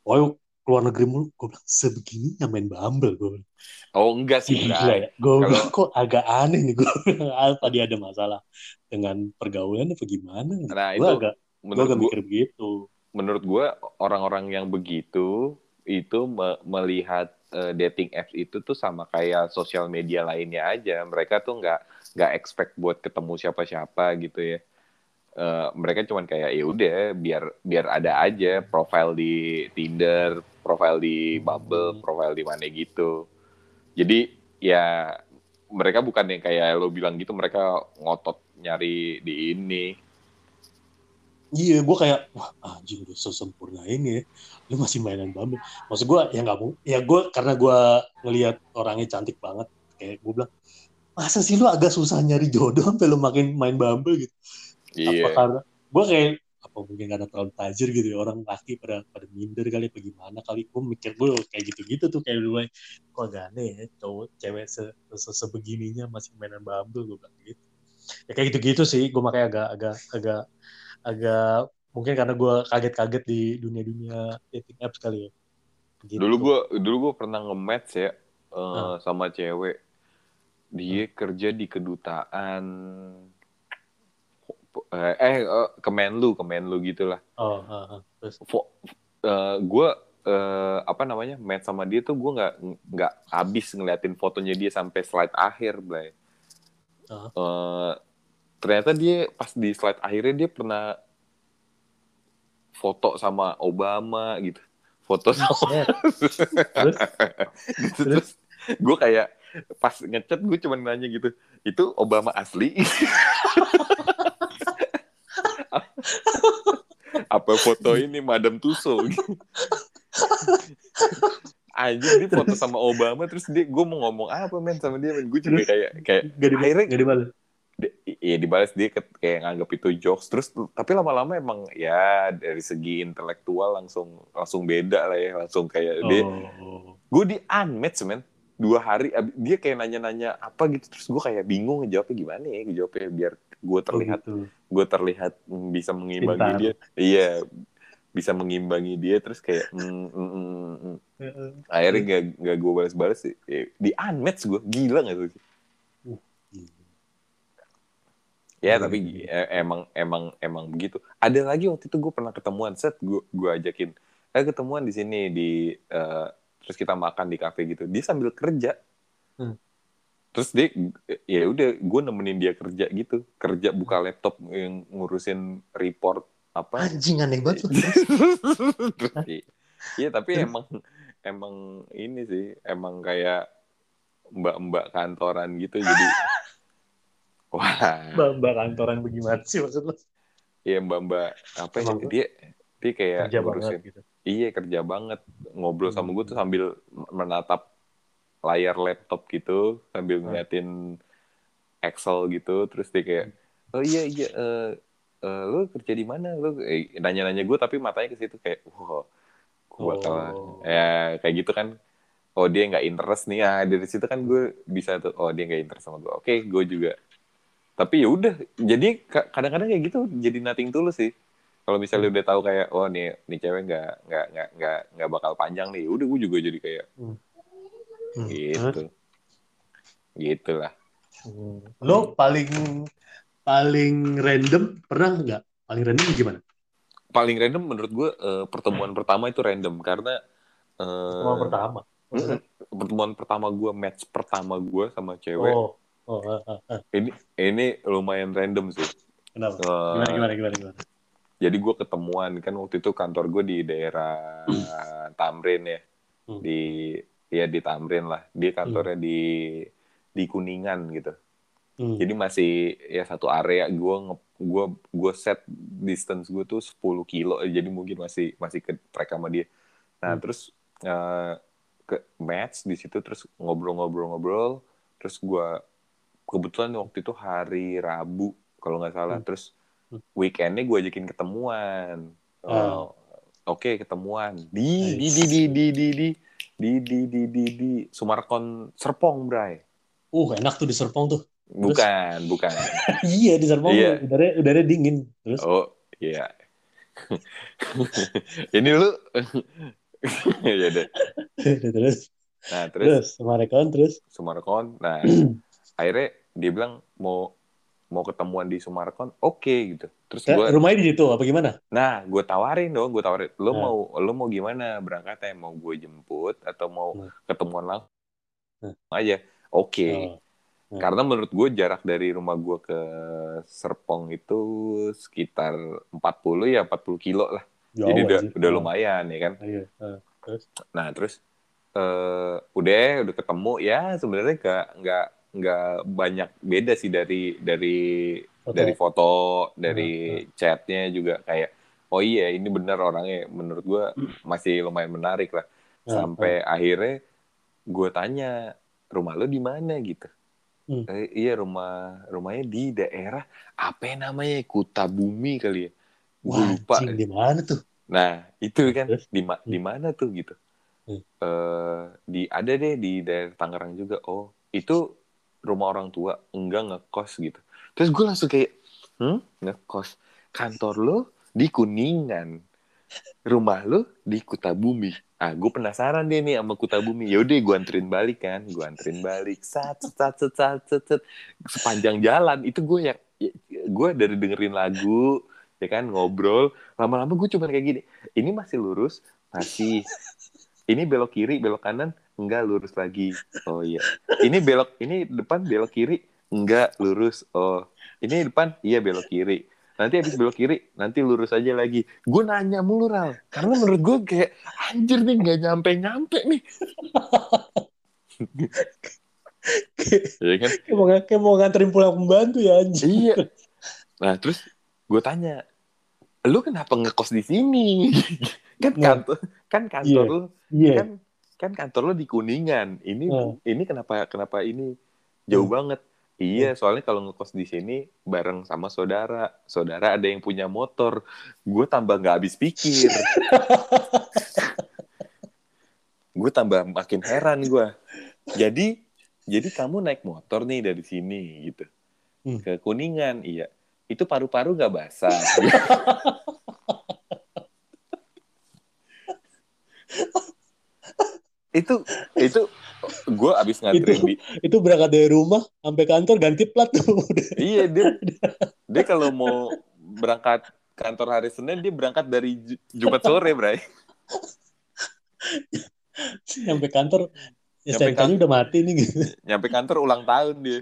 Pokoknya keluar negeri mulu, gue bilang sebegininya main Bumble gue bilang. Oh, enggak sih, Gila ya. Gue Kalau- bilang kok agak aneh nih. Gue bilang apa dia ada masalah dengan pergaulan apa gimana? Nah, gue itu agak, gue menurut agak mikir begitu. menurut gue orang-orang yang begitu itu me- melihat eh, dating apps itu tuh sama kayak sosial media lainnya aja mereka tuh nggak nggak expect buat ketemu siapa-siapa gitu ya Eh, mereka cuman kayak ya udah biar biar ada aja profile di Tinder profile di Bumble Hmm. profile di mana gitu jadi ya mereka bukan yang kayak lo bilang gitu mereka ngotot nyari di ini Iya, gue kayak wah anjing udah sesempurna ini ya. Lu masih mainan Bumble. Maksud gue ya nggak mau. Ya gue karena gue ngelihat orangnya cantik banget. Kayak gue bilang masa sih lu agak susah nyari jodoh sampai lu makin main Bumble gitu. Apa iya karena gue kayak apa mungkin karena terlalu tajir gitu ya orang laki pada pada minder kali apa gimana kali gue mikir gue kayak gitu-gitu tuh kayak dulu kok agak aneh ya cowok cewek se, se- sebegininya masih mainan Bumble gue bilang gitu ya kayak gitu-gitu sih gue makanya agak agak agak agak mungkin karena gue kaget-kaget di dunia-dunia dating apps kali ya gitu. Dulu gue dulu gue pernah nge-match ya eh, Ah. sama cewek. Dia kerja di kedutaan eh eh eh, Kemenlu, Kemenlu gitulah. oh ah. terus Fo- eh, gue eh, apa namanya match sama dia tuh gue nggak nggak habis ngeliatin fotonya dia sampai slide akhir, Blay. Ah. Eh, ternyata dia pas di slide akhirnya dia pernah foto sama Obama gitu. Foto sama Buset. terus gitu. terus gue kayak pas ngechat gue cuma nanya gitu itu Obama asli apa foto ini Madam Tussauds. Anjir dia foto sama Obama terus dia gue mau ngomong apa men sama dia men? Gue juga kayak kayak gak dibalas akhirnya gak dibalas di- Iya dibalas dia kayak nganggap itu jokes. Terus tapi lama-lama emang ya dari segi intelektual langsung langsung beda lah ya. Langsung kayak dia oh. gue di unmatch men. Dua hari dia kayak nanya-nanya apa gitu. Terus gue kayak bingung ngejawabnya gimana ya ngejawabnya biar gue oh, terlihat gitu. gue terlihat mm, bisa mengimbangi Pintar. dia iya bisa mengimbangi dia terus kayak mm, mm, mm, mm. Heeh. akhirnya gak, gak gue balas-balas sih Eh, di unmatch gue gila gak tuh ya Iya, tapi iya. e- emang emang emang begitu ada lagi waktu itu gue pernah ketemuan set gue gue ajakin eh ketemuan di sini di eh, terus kita makan di kafe gitu dia sambil kerja Hmm. Terus dia ya udah gue nemenin dia kerja gitu kerja buka laptop yang ngurusin report apa anjing aneh banget iya tapi emang emang ini sih emang kayak mbak-mbak kantoran gitu jadi wah Mbak, mbak kantoran bagaimana sih maksud lo? iya mbak-mbak apa ya dia dia kayak Kerja ngurusin banget gitu. iya kerja banget ngobrol sama Hmm. gue tuh sambil menatap layar laptop gitu sambil Hmm. ngeliatin Excel gitu terus dia kayak oh iya iya eh eh, lu kerja di mana? Lu eh, nanya-nanya gue tapi matanya ke situ kayak wah gue bakal Oh. ya kayak gitu kan. Oh dia nggak interest nih. Ah dari situ kan gue bisa tuh oh dia nggak interest sama gue oke gue juga. Tapi ya udah jadi ka- kadang-kadang kayak gitu jadi nothing tulus sih. Kalau misalnya udah tahu kayak oh nih nih cewek nggak nggak nggak nggak nggak bakal panjang nih. Udah gue juga jadi kayak Hmm. Gitu gitulah Hmm. Lo paling paling random pernah nggak? Paling random gimana? paling random menurut gue eh, pertemuan pertama itu random karena eh, Pertemuan pertama. pertemuan pertama gue match pertama gue sama cewek Oh, oh, ah, ah. ini ini lumayan random sih kenapa? Eh, Gimana gimana gimana gimana? jadi gue ketemuan kan waktu itu kantor gue di daerah Tamrin ya Hmm. di ya di Tamrin lah. Dia kantornya di di Kuningan gitu. Hmm. jadi masih ya satu area. Gue nge gue gue set distance gue tuh 10 kilo. Jadi mungkin masih masih ke track sama dia. Nah Hmm. terus eh, ke match di situ terus ngobrol-ngobrol-ngobrol. Terus gue kebetulan waktu itu hari Rabu kalau nggak salah. Hmm. terus Hmm. weekendnya gue ajakin ketemuan. Ah. Oh, oke ketemuan. Di di di di di di di di di di di di Sumarkon Serpong Bray Uh, enak tuh di Serpong tuh. bukan bukan iya, di Serpong Iya. tuh udara udara dingin. Terus Oh, iya. Ini lu ya deh. terus Nah, terus terus sama rekon terus Sumarkon. Nah, akhirnya dia bilang mau mau ketemuan di Sumarkon. Oke gitu. Terus gue rumahnya di situ apa gimana? nah, gue tawarin dong, gue tawarin, lu Nah. mau lu mau gimana berangkatnya? Mau gue jemput atau mau Nah. ketemuan langsung Nah. aja? Oke. Oh. Nah. Karena menurut gue jarak dari rumah gue ke Serpong itu sekitar 40 ya 40 kilo lah. Jauh Jadi udah, udah Oh, lumayan ya kan. Iya. ah. Nah terus eh udah udah ketemu ya sebenarnya nggak nggak nggak banyak beda sih dari dari Dari foto dari chatnya juga kayak oh iya ini benar orangnya. Menurut gue masih lumayan menarik lah. Ah, sampai akhirnya gue tanya rumah lo di mana? Gitu. Hmm. "Eh, iya rumah rumahnya di daerah apa ya namanya? Kuta Bumi kali ya. Gue lupa. di mana tuh? Nah, itu kan di ma- di mana tuh gitu. Hmm. Eh, di ada deh di daerah Tangerang juga. Oh, itu rumah orang tua, enggak ngekos gitu. Terus gue langsung kayak, "Hmm, ngekos. Kantor lo di Kuningan. Rumah lo di Kutabumi." Ah, gue penasaran deh nih sama Kutabumi. Yaudah, gue anterin balik kan. Gue anterin balik. Sat, sat, sat, sat, sat, sat. Sepanjang jalan itu gue ya, gue dari dengerin lagu, ya kan ngobrol lama-lama gue cuma kayak gini ini masih lurus masih ini belok kiri belok kanan enggak lurus lagi oh iya ini belok ini depan belok kiri enggak lurus oh ini depan iya belok kiri nanti habis belok kiri nanti lurus aja lagi gue nanya mulu Ral karena menurut gue kayak anjir nih nggak nyampe nyampe nih ya kan Kayak mau, kayak mau nganterin pulang pembantu ya anjing. iya nah terus gue tanya lu kenapa ngekos di sini kan Nah. kantor kan kantor Iya. lu Iya. kan kan kantor lu di kuningan ini Hmm. ini kenapa kenapa ini jauh Hmm. banget iya soalnya kalau ngekos di sini bareng sama saudara. Saudara ada yang punya motor. Gue tambah nggak habis pikir. Gue tambah makin heran gue jadi jadi kamu naik motor nih dari sini gitu. Hmm. ke kuningan iya. Itu paru-paru nggak basah itu itu gue abis nganterin Itu- di Itu berangkat dari rumah sampai kantor ganti plat tuh. Iya dia dia kalau mau berangkat kantor hari Senin dia berangkat dari Ju- Jumat sore bray sampai kantor ya Sampai STNK-nya udah mati nih gitu. nyampe kantor ulang tahun dia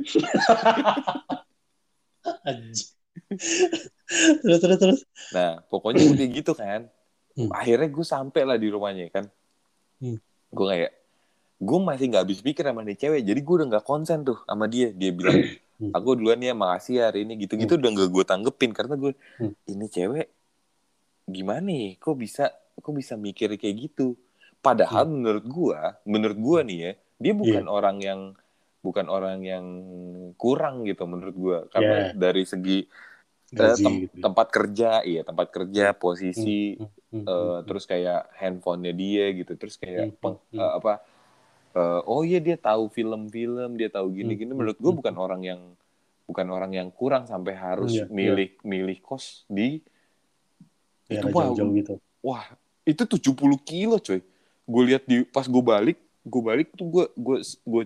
terus terus terus. nah pokoknya udah gitu kan Hmm. akhirnya gue sampai lah di rumahnya kan Hmm. Gue kayak gue masih nggak habis pikir sama nih cewek jadi gue udah nggak konsen tuh sama dia dia bilang Hmm. aku duluan ya makasih ya hari ini gitu-gitu udah nggak gue tanggepin karena gue Hmm. ini cewek gimana nih? Kok bisa kok bisa mikir kayak gitu? Padahal menurut gue menurut gue nih ya dia bukan orang yang bukan orang yang kurang gitu menurut gue karena dari segi eh, Gaji tem- gitu. tempat kerja iya tempat kerja posisi Hmm, hmm, eh, hmm, terus kayak handphonenya dia gitu terus kayak Hmm, peng- hmm, eh, apa eh, oh iya dia tahu film-film dia tahu gini-gini Hmm, menurut hmm, gue hmm. bukan orang yang bukan orang yang kurang sampai harus Iya, iya. milih milih kos di Daerah itu wah, jauh-jauh gitu. wah itu 70 kilo coy gue lihat di pas gue balik gue balik tuh gue gue gue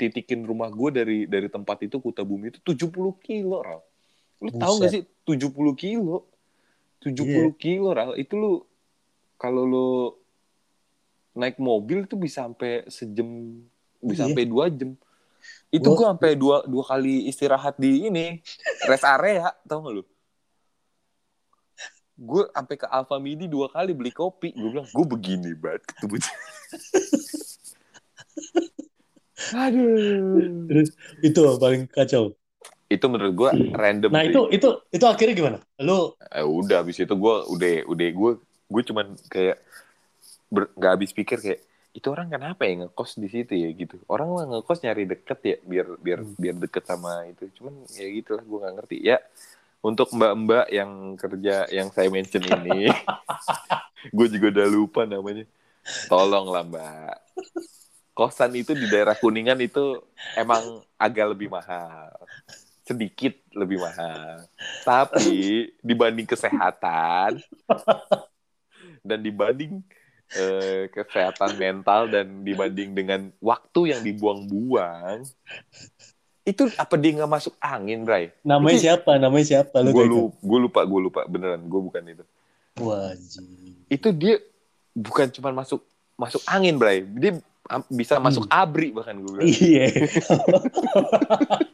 titikin rumah gue dari dari tempat itu Kuta Bumi itu 70 kilo Ral. lu tahu gak sih 70 kilo 70 Iya. kilo Ral itu lu kalau lu naik mobil itu bisa sampai sejam bisa Iya. sampai dua jam itu Gua- gue sampai dua dua kali istirahat di ini rest area tau gak lu gue sampai ke Alfa Midi dua kali beli kopi gue bilang gue begini banget ketemu aduh Terus itu paling kacau. Itu menurut gue random Nah sih. itu itu itu akhirnya gimana? Lu eh, udah habis itu gue udah udah gue gue cuman kayak ber- nggak habis pikir kayak itu orang kenapa ya ngekos di situ ya? Gitu. Orang mah ngekos nyari deket ya biar biar Hmm. biar deket sama itu. Cuman ya gitulah gue nggak ngerti. Ya untuk mbak-mbak yang kerja yang saya mention ini gue juga udah lupa namanya. Tolong lah mbak. Kosan itu di daerah kuningan itu emang agak lebih mahal sedikit lebih mahal tapi dibanding kesehatan dan dibanding eh, kesehatan mental dan dibanding dengan waktu yang dibuang-buang itu apa dia nggak masuk angin, Bray? namanya Itu- siapa? Namanya siapa? Lu Gue lupa, gue lupa, gue lupa beneran, gue bukan itu. Wajib. Itu dia bukan cuma masuk masuk angin, Bray. Dia bisa masuk abri bahkan gue bilang. Iya.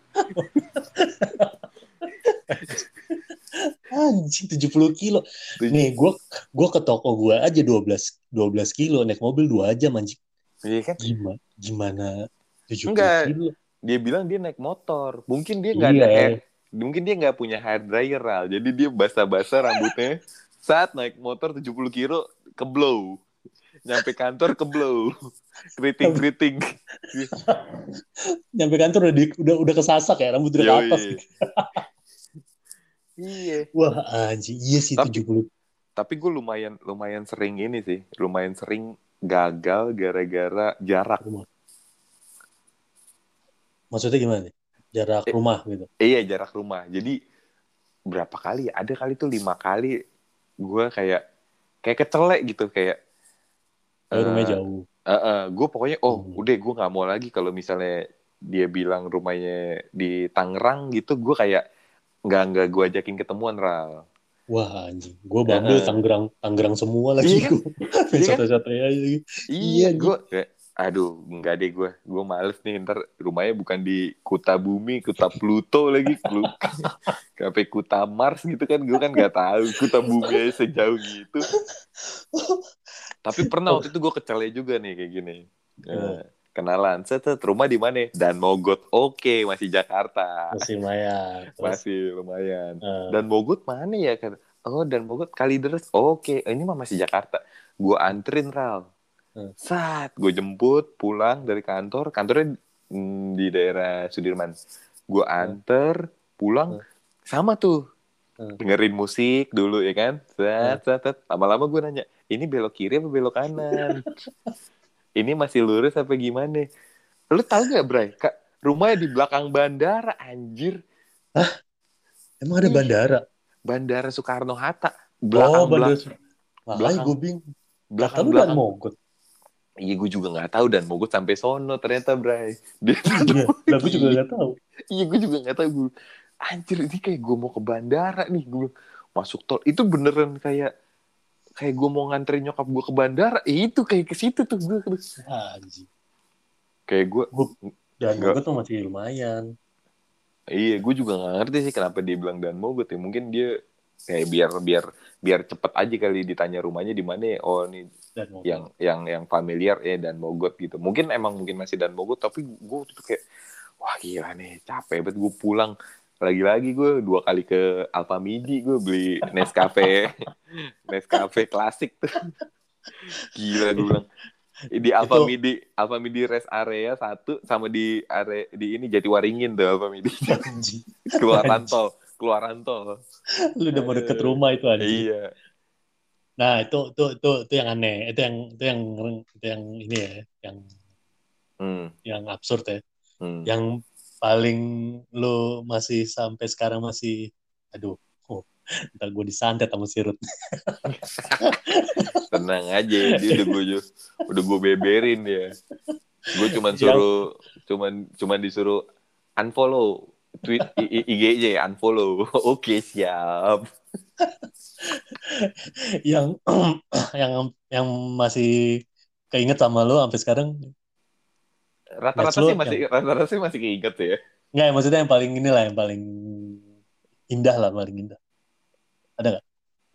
Anjing 70 kilo. Nih, gua gua ke toko gua aja 12 12 kilo naik mobil 2 jam anjing. Iya kan? Gimana? Gimana 70 Enggak. kilo? Dia bilang dia naik motor. Mungkin dia nggak Iya. ada hair, mungkin dia nggak punya hair dryer. Jadi dia basah-basah rambutnya. Saat naik motor 70 kilo ke blow. Nyampe kantor ke blow. Keriting-keriting. Nyampe kantor udah di- udah udah kesasak ya, rambut udah ke atas. Iya. Wah, anjing. Iya sih Tapi- 70. Tapi gue lumayan lumayan sering ini sih, lumayan sering gagal gara-gara jarak. Maksudnya gimana nih? Jarak Eh, rumah gitu. Iya jarak rumah. Jadi berapa kali? Ada kali tuh lima kali gue kayak kayak kecelek gitu kayak. Kalau rumahnya eh, jauh. gue pokoknya oh Hmm. udah gue nggak mau lagi kalau misalnya dia bilang rumahnya di Tangerang gitu, gue kayak nggak nggak gue ajakin ketemuan ral. Wah, anjing. Gua Bumble Heeh. Tangerang Tangerang semua lagi Iya kan? gua. Iya kan? Satu-satunya aja lagi. Iya, Iya, gue aduh, enggak deh gue. Gue males nih, ntar rumahnya bukan di Kuta Bumi, Kuta Pluto lagi. Sampai Kuta Mars gitu kan, gue kan nggak tahu Kuta Bumi sejauh gitu. Tapi pernah waktu itu gue kecele juga nih kayak gini. Eh, kenalan, set, set, rumah di mana? Dan Mogot, oke, masih Jakarta. Masih lumayan. Terus, Masih lumayan. eh, Dan Mogot mana ya kan? Oh, dan Mogot Kalideres. Oke, ini mah masih Jakarta. Gue anterin Ral. Hmm. Saat gue jemput pulang dari kantor, kantornya mm, di daerah Sudirman. Gue anter pulang sama tuh. Dengerin musik dulu ya kan. Set, set, set. Lama-lama gue nanya, ini belok kiri apa belok kanan? ini masih lurus apa gimana? Lu tahu nggak, Bray? Kak, rumahnya di belakang bandara, anjir. emang ada bandara? Bandara Soekarno Hatta oh, belakang bandara. belakang belakang- gue bingung. belakang Kata belakang mogot. iya gue juga nggak tahu dan mau gue sampai sono ternyata Bray Dia- Iya, lah gue juga gak tahu. iya gue juga nggak tahu gue anjir ini kayak gue mau ke bandara nih gue masuk tol itu beneran kayak kayak gue mau nganterin nyokap gue ke bandara eh, itu kayak ke situ tuh gue Anjing. kayak gue Dan mogot tuh masih lumayan. iya gue juga nggak ngerti sih kenapa dia bilang dan mogot ya mungkin dia kayak biar biar biar cepet aja kali ditanya rumahnya di mana ya. oh Dan mau- yang yang yang familiar ya dan mogot gitu mungkin emang mungkin masih dan mogot tapi gue tuh kayak wah gila nih capek banget gue pulang lagi-lagi gue dua kali ke Alfamidi gue beli Nescafe. Nescafe klasik tuh. Gila gue bilang. Di Alfamidi Alfamidi rest area satu sama di area di ini Jatiwaringin tuh Alfamidi keluaran tol keluaran tol. Lu udah mau deket rumah itu aja. iya. Nah, itu itu itu itu yang aneh. Itu yang itu yang itu yang ini ya, yang hmm, yang absurd ya. hmm. Yang paling lu masih sampai sekarang masih aduh, oh, entar gue disantet sama si Ruth. tenang aja dia udah gue udah gue beberin ya gue cuman Yang- suruh cuman cuman disuruh unfollow tweet IG aja ya unfollow. Oke siap. Yang yang yang masih keinget sama lu sampai sekarang rata-rata sih masih rata-rata sih masih keinget ya. Enggak, ya, maksudnya yang paling inilah yang paling indah lah, paling indah. nggak?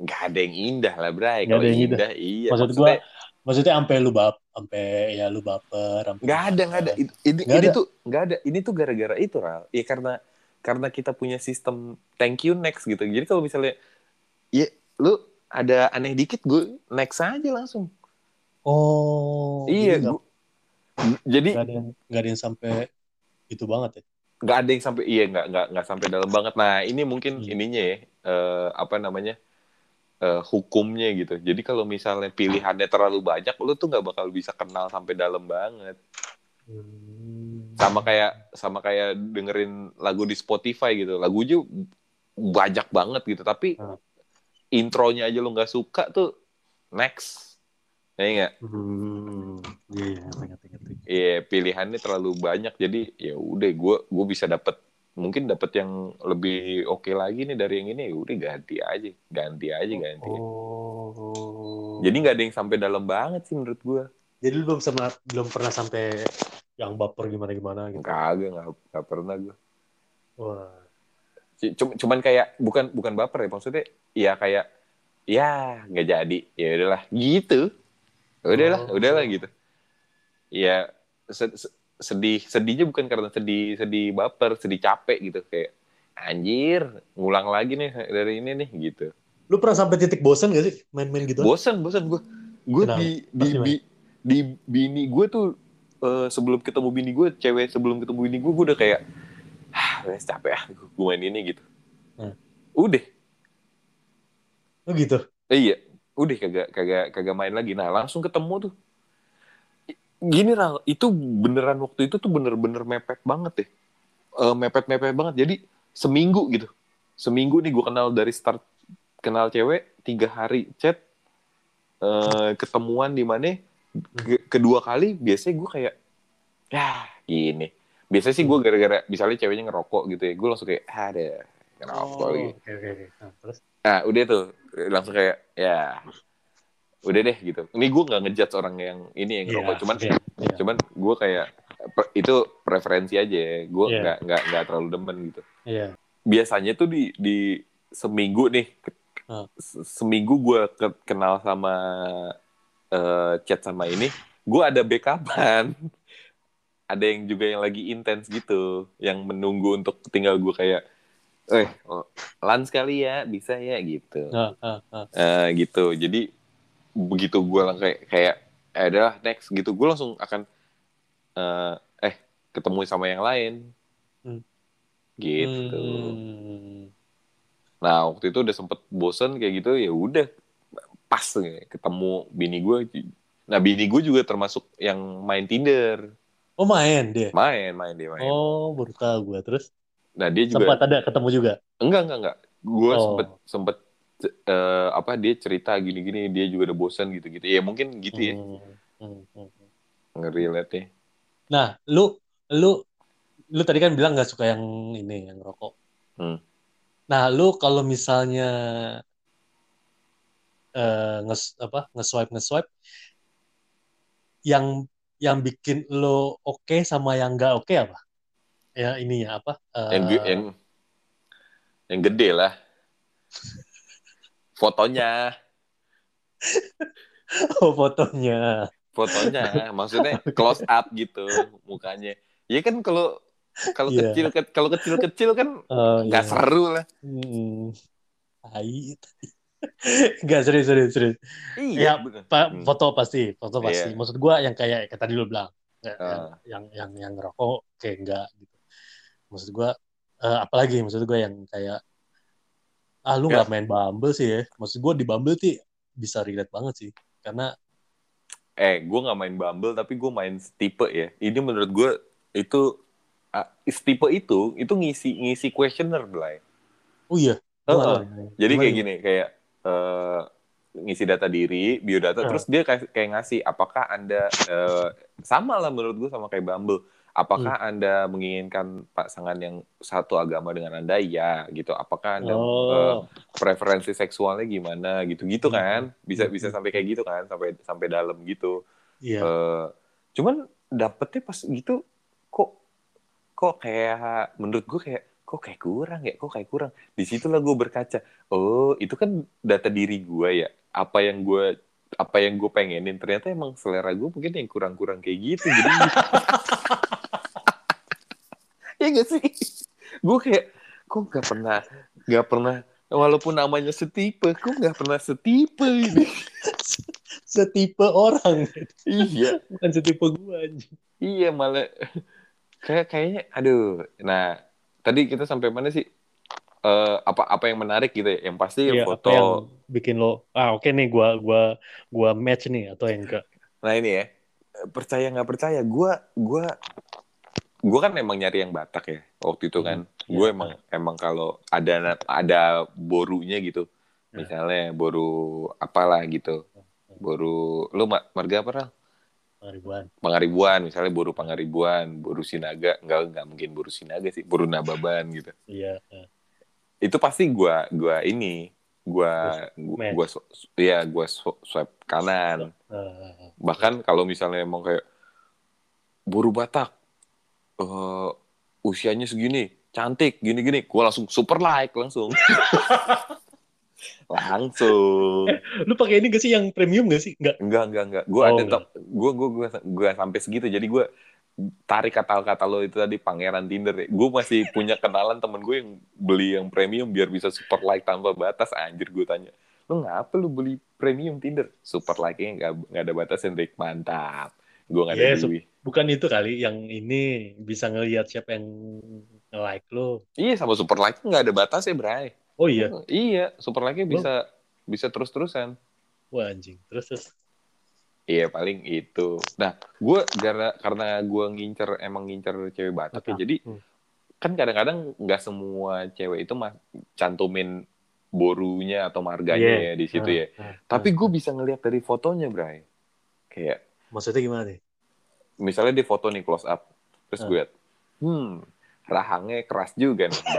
Ada yang indah lah Bray. Nggak ada yang indah, iya. Maksud maksudnya Maksudnya sampai lu bap, sampai ya lu baper, sampai nggak ada nggak ada. ini Nggak ini ada. tuh nggak ada. Ini tuh gara-gara itu Ral. Ya karena karena kita punya sistem thank you next gitu. Jadi kalau misalnya ya lu ada aneh dikit gue next aja langsung. Oh, iya nggak gua- jadi nggak ada yang nggak ada yang sampai itu banget ya. nggak ada yang sampai iya nggak nggak nggak sampai dalam banget nah ini mungkin Hmm. ininya ya eh, apa namanya eh, hukumnya gitu jadi kalau misalnya pilihannya terlalu banyak lu tuh nggak bakal bisa kenal sampai dalam banget Hmm. sama kayak sama kayak dengerin lagu di Spotify gitu lagunya banyak banget gitu tapi Hmm. intronya aja lu nggak suka tuh next ya nggak Hmm. Iya, iya, pilihannya terlalu banyak jadi ya udah gue gue bisa dapat mungkin dapat yang lebih oke lagi nih dari yang ini ya udah ganti aja ganti aja ganti Oh. jadi nggak ada yang sampai dalam banget sih menurut gue jadi lu belum sama belum pernah sampai yang baper gimana gimana gitu. kagak nggak pernah gue Wah. cuman, cuman kayak bukan bukan baper ya maksudnya ya kayak ya nggak jadi ya udahlah gitu udahlah Oh. udahlah gitu ya se- se- sedih sedihnya bukan karena sedih sedih baper sedih capek gitu kayak anjir ngulang lagi nih dari ini nih gitu Lu pernah sampai titik bosan gak sih main-main gitu? bosan bosan gue gue di di, bi- di bini gue tuh eh, sebelum ketemu bini gue cewek sebelum ketemu bini gue gue udah kayak ah capek ah gue main ini gitu Hmm. udah Oh gitu. Eh, iya, udah kagak kagak kagak main lagi. Nah, langsung ketemu tuh. Gini Ral, itu beneran waktu itu tuh bener-bener mepet banget deh. Eh, mepet-mepet banget. Jadi seminggu gitu. Seminggu nih gue kenal dari start kenal cewek, tiga hari chat, eh, ketemuan di mana? Ke- kedua kali biasanya gue kayak, ya gini. Biasanya sih gue gara-gara misalnya ceweknya ngerokok gitu ya, gue langsung kayak, ada ngerokok lagi. Oke oke oke. Nah, terus Nah, udah tuh langsung kayak ya udah deh gitu. Ini gue nggak ngejudge orang yang ini yang Iya, cuman iya, iya. cuman gue kayak itu preferensi aja ya. Gue Iya. nggak nggak nggak terlalu demen gitu. Iya. Biasanya tuh di di seminggu nih ke- se- seminggu gue ke- kenal sama eh, chat sama ini, gue ada backupan. ada yang juga yang lagi intens gitu, yang menunggu untuk tinggal gue kayak, eh, oh, lans kali ya, bisa ya gitu. Nah, ah, ah. Eh, gitu jadi begitu gue lang kayak kayak eh adalah next gitu gue langsung akan eh eh ketemu sama yang lain Hmm. gitu Hmm. nah waktu itu udah sempet bosen kayak gitu ya udah pas ketemu bini gue nah bini gue juga termasuk yang main Tinder Oh main dia. main main dia main Oh baru tahu gue. Terus nah dia juga sempat ada ketemu juga. enggak enggak enggak gue Oh. sempet sempet eh, apa dia cerita gini-gini dia juga udah bosen gitu-gitu ya mungkin gitu ya Hmm, hmm, hmm. ngerelate nya Nah, lu lu lu tadi kan bilang nggak suka yang ini yang rokok. Hmm. Nah, lu kalau misalnya eh nges apa nge-swipe nge-swipe yang yang bikin lo oke sama yang nggak oke apa? Ya ininya apa? Eh, yang ge- yang yang gede lah fotonya Oh, fotonya. fotonya maksudnya close up gitu mukanya ya kan kalau kalau Iya. kecil kalau kecil kecil kan Oh, nggak iya. seru lah Hmm. Enggak serius serius serius. Ya, bener. Pa- Hmm. foto pasti, foto pasti. Iya. Maksud gua yang kayak kayak tadi lu bilang, ya, yang, yang yang yang ngerokok kayak enggak gitu. Maksud gua eh, apalagi maksud gua yang kayak ah lu Ya. nggak main Bumble sih ya. Maksud gua di Bumble sih bisa relate banget sih. Karena eh gue nggak main Bumble tapi gue main Stipe ya ini menurut gue itu ah, Stipe itu itu ngisi ngisi questionnaire Blay oh iya. Nggak tahu. jadi kayak gini kayak eh, ngisi data diri biodata Ah. terus dia kayak, kayak ngasih apakah anda eh, sama lah menurut gue sama kayak Bumble apakah Hmm. anda menginginkan pasangan yang satu agama dengan anda? Ya gitu. Apakah anda eh, Oh, preferensi seksualnya gimana? Gitu-gitu Hmm. kan. Bisa Hmm. bisa sampai kayak gitu kan sampai sampai dalam gitu. Iya. Eh, cuman dapetnya pas gitu kok kok kayak menurut gue kayak kok kayak kurang ya? Kok kayak kurang? Di situlah gue berkaca. Oh itu kan data diri gue ya. Apa yang gue apa yang gue pengenin? Ternyata emang selera gue mungkin yang kurang-kurang kayak gitu jadi gak sih gue kayak kok nggak pernah nggak pernah walaupun namanya setipe kok nggak pernah setipe ini Setipe orang, iya bukan setipe gua anjing. Iya malah kayak kayaknya aduh. Nah, tadi kita sampai mana sih? Eh apa apa yang menarik gitu ya? Yang pasti Iya, foto. yang bikin lo ah oke nih gua gua gua match nih atau yang enggak. Nah, ini ya. Percaya nggak percaya, gua gua gua kan emang nyari yang Batak ya waktu itu kan. Hmm, Gue iya. emang emang kalau ada ada borunya gitu. Nah. Misalnya boru apalah gitu. Boru lu ma- marga apa Ral? ribuan. Pangaribuan, misalnya boru Pangaribuan, boru Sinaga, enggak enggak mungkin boru Sinaga sih, boru Nababan gitu. Iya. eh. itu pasti gua gua ini gua gua, match. gua ya gua sw- swipe kanan Eh, bahkan kalau misalnya emang kayak buru Batak eh usianya segini cantik gini gini gua langsung super like langsung langsung lu pakai ini gak sih yang premium gak sih? Enggak. enggak enggak enggak gua Oh, ada enggak. top gua gua gua gua sampai segitu jadi gua tarik kata-kata lo itu tadi pangeran Tinder ya. Gue masih punya kenalan temen gue yang beli yang premium biar bisa super like tanpa batas. Anjir gue tanya, lo ngapa lu beli premium Tinder? Super like-nya nggak nggak ada batasan, Rick. Mantap. Gue nggak ada Yes. duit. Bukan itu kali yang ini bisa ngelihat siapa yang nge-like lo. Iya sama super like nggak ada batas ya, Bray. Oh iya. Iya, super like-nya bisa bisa terus-terusan. Wah anjing. Terus terus. Iya paling itu. Nah, gue karena karena gue ngincer emang ngincer cewek Batak ya, jadi Hmm. kan kadang-kadang nggak semua cewek itu mah cantumin borunya atau marganya Iya. ya di situ Ah, ya. ah, Tapi ah. gue bisa ngelihat dari fotonya, Bray. Kayak maksudnya gimana nih? misalnya di foto nih close up, terus Ah. gue liat, hmm, rahangnya keras juga nih.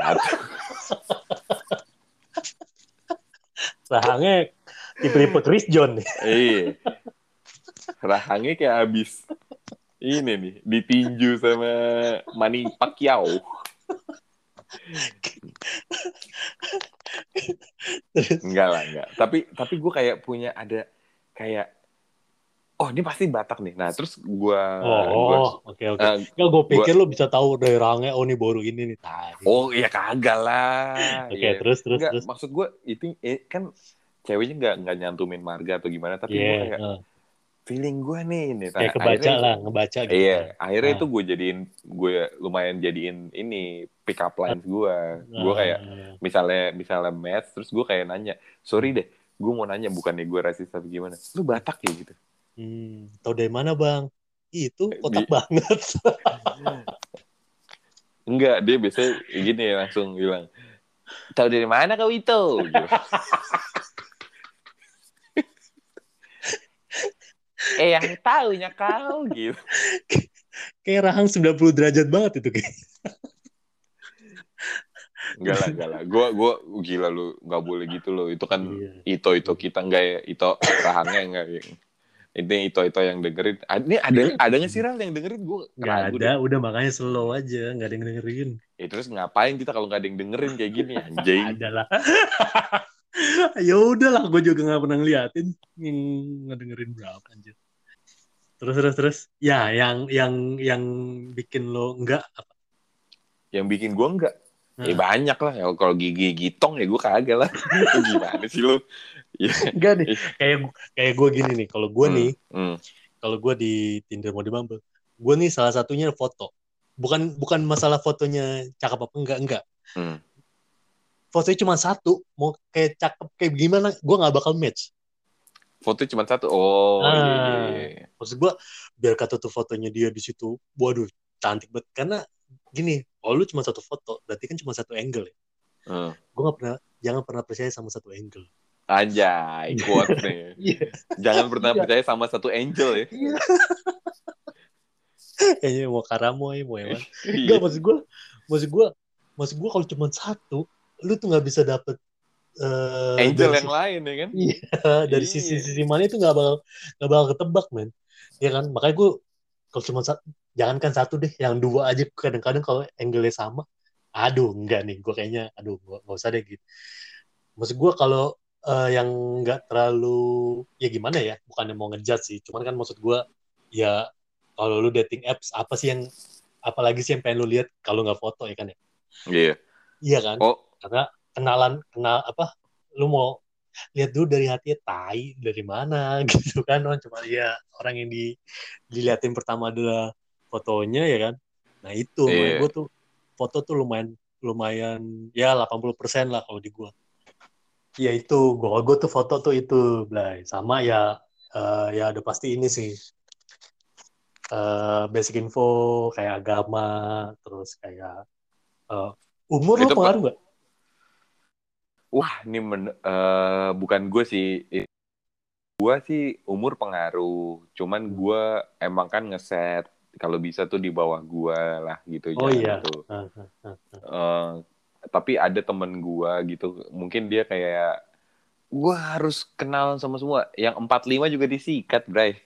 Rahangnya tipe-tipe Chris John nih. Iya. Rahangnya kayak habis ini nih ditinju sama Manny Pacquiao. Enggak lah, enggak. Tapi tapi gue kayak punya ada kayak oh ini pasti Batak nih. Nah terus gue Oh, oke oke. eh, Enggak, gue pikir lu bisa tahu dari rahangnya, oh ini baru ini nih. Tai. oh iya kagak lah. Oke, Iya. terus terus Enggak, terus. maksud gue itu eh, kan ceweknya nggak nggak nyantumin marga atau gimana, tapi gue Iya, kayak eh. feeling gue nih. Nah, kayak kebaca akhirnya- lah, ngebaca gitu. Iya, akhirnya Ah. itu gue jadiin gue lumayan jadiin ini pick up lines gue. Gue Ah, kayak misalnya misalnya match terus gue kayak nanya sorry deh gue mau nanya bukannya gue rasis tapi gimana lu batak ya gitu hmm, tahu dari mana bang? Itu kotak Di- banget. enggak dia biasanya gini langsung bilang tahu dari mana kau itu Gitu. eh yang tahunya kau gitu kayak rahang 90 derajat banget itu kayak. enggak lah enggak lah gue gue gila lu nggak boleh gitu loh itu kan Iya. ito itu kita enggak ya ito rahangnya enggak ini ito itu yang dengerin Ah, ini ada ada nggak sih Ral yang dengerin gue Nggak ada, udah makanya slow aja, nggak ada yang dengerin. Ya terus ngapain kita kalau nggak ada yang dengerin kayak gini anjing? Ada lah. ya udahlah gue juga nggak pernah ngeliatin Hmm, ngedengerin berapa anjir terus terus terus ya yang yang yang bikin lo enggak apa Yang bikin gue enggak. Nah. Ya banyak lah. Ya, kalau gigi gitong ya gue kagak lah. Gimana sih lu? Ya. enggak nih kayak kayak gue gini nih kalau gue Hmm, nih hmm. kalau gue di Tinder mau di Bumble gue nih salah satunya foto bukan bukan masalah fotonya cakep apa enggak enggak Hmm. fotonya cuma satu mau kayak cakep kayak gimana gue nggak bakal match Foto cuma satu. Oh, iya, iya, Ah. iya. maksud gue biar kata tuh fotonya dia di situ waduh cantik banget karena gini kalau lu cuma satu foto berarti kan cuma satu angle ya Hmm. gue nggak pernah jangan pernah percaya sama satu angle Anjay, kuat nih. iya Jangan pernah Iya. percaya sama satu angel ya. kayaknya mau karamoy mau yang mana Iya. Enggak, maksud gue, maksud gue, maksud gue kalau cuma satu, lu tuh nggak bisa dapet eh, Angel yang lain ya kan? Iya, dari Iya. sisi-sisi mana itu nggak bakal nggak bakal ketebak, men. Ya kan, makanya gue kalau cuma satu, jangankan satu deh, yang dua aja kadang-kadang kalau angle-nya sama, aduh enggak nih, gue kayaknya, aduh nggak usah deh gitu. Maksud gue kalau eh, yang nggak terlalu, ya gimana ya, bukannya mau ngejat sih, cuman kan maksud gue, ya kalau lu dating apps apa sih yang apalagi sih yang pengen lu lihat kalau nggak foto ya kan ya? Iya. iya kan? Oh, karena kenalan kenal apa lu mau lihat dulu dari hatinya tai dari mana? Gitu kan? Oh, cuma ya orang yang di diliatin pertama adalah fotonya ya kan? Nah itu Iya. gue tuh foto tuh lumayan lumayan ya 80% lah kalau di gua ya itu gua gue tuh foto tuh itu Blay sama ya eh, ya udah pasti ini sih eh, basic info kayak agama terus kayak eh, umur Itu, Pak. pengaruh nggak wah ini men- eh, bukan gue sih. Gue sih umur pengaruh. Cuman gue emang kan ngeset kalau bisa tuh di bawah gue lah gitu. Oh, iya. tuh. Ah. Tapi ada temen gue gitu. Mungkin dia kayak gue harus kenal sama semua. Yang 45 juga disikat, Bray.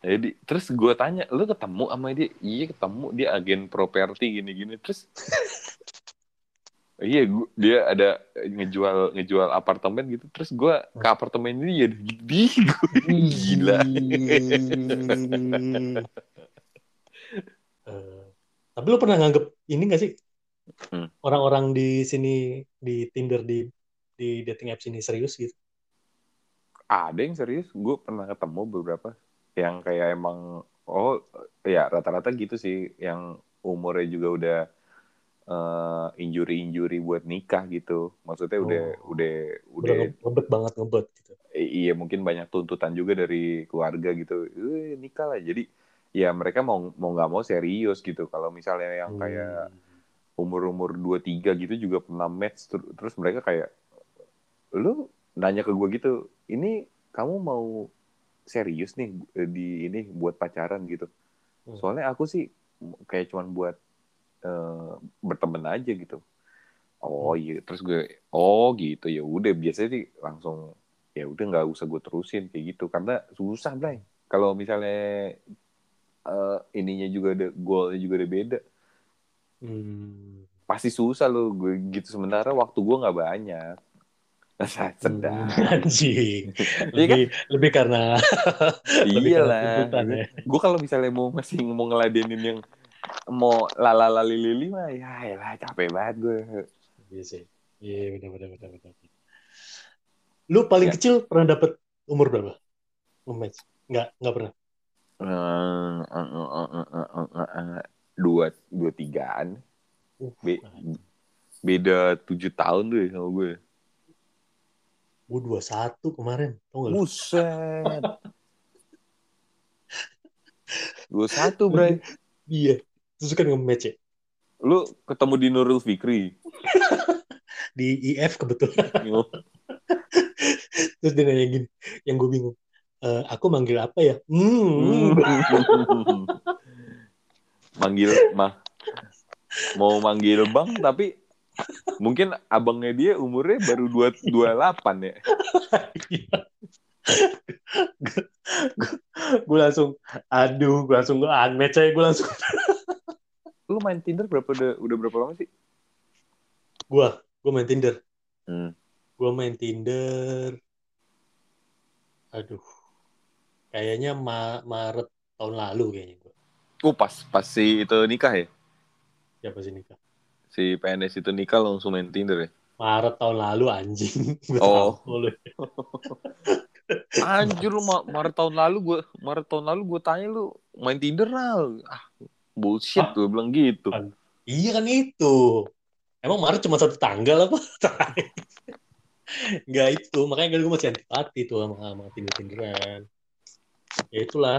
Jadi terus gue tanya, lu ketemu sama dia? Iya ketemu, dia agen properti gini-gini. Terus iya gua, dia ada ngejual ngejual apartemen gitu. Terus gue ke apartemen ini ya di gila. Eh, tapi lu pernah nganggep ini gak sih. Orang-orang di sini di Tinder di di dating apps ini serius gitu? Ada yang serius, gue pernah ketemu beberapa yang kayak emang oh ya rata-rata gitu sih, yang umurnya juga udah eh, injury-injury buat nikah gitu. Maksudnya udah Oh. udah Udah udah nge- ngebet banget ngebet gitu. iya mungkin banyak tuntutan juga dari keluarga gitu. Eh, nikah lah. Jadi ya mereka mau mau nggak mau serius gitu. Kalau misalnya yang kayak Hmm. Umur-umur 23 gitu juga pernah match ter- terus mereka kayak lu nanya ke gue gitu ini kamu mau serius nih di ini buat pacaran gitu. Hmm. soalnya aku sih kayak cuman buat eh, berteman aja gitu. Oh Hmm. iya terus gue oh gitu ya udah. Biasanya sih langsung ya udah nggak usah gue terusin kayak gitu. Karena susah Blay. Kalau misalnya eh, ininya juga ada goalnya juga ada beda Hmm. pasti susah lo gue gitu sementara waktu gue nggak banyak sedang Hmm, Anjing. Iya kan? Lebih, lebih karena lebih iya karena lah ya. gue kalau misalnya mau masih mau ngeladenin yang mau lala lili mah ya lah capek banget gue Iya sih. Iya benar benar benar benar. Lu paling Ya. kecil pernah dapet umur berapa? Nge-match? Enggak, enggak pernah. Eh, eh, eh, dua dua tigaan Uh, Be- beda tujuh tahun tuh ya sama gue gue 21 kemarin, tau gak buset dua satu bray Iya. Terus kan nge-match ya. lu ketemu di Nurul Fikri Di IF kebetulan. Terus dia nanya gini, yang gue bingung. "Eh, aku manggil apa ya? Hmm. manggil mah mau manggil bang tapi mungkin abangnya dia umurnya baru dua dua delapan ya gue langsung, aduh, gue langsung gue unmatch aja, gue langsung. lu main Tinder berapa udah udah berapa lama sih Gue, gue main Tinder. hmm. Gue main Tinder. Aduh. Kayaknya Ma- Maret tahun lalu kayaknya gue. Oh pas pas si itu nikah ya? Siapa sih nikah? Si PNS itu nikah langsung main Tinder ya? Maret tahun lalu anjing. Oh. Anjir lu Ma- Maret tahun lalu gue Maret tahun lalu gue tanya lu main Tinder lah. Ah, bullshit Ah. gue bilang gitu. Ah. Iya kan itu. Emang Maret cuma satu tanggal apa? Enggak itu. Makanya kan gue masih antipati tuh sama, sama Tinder-Tinderan. Ya itulah.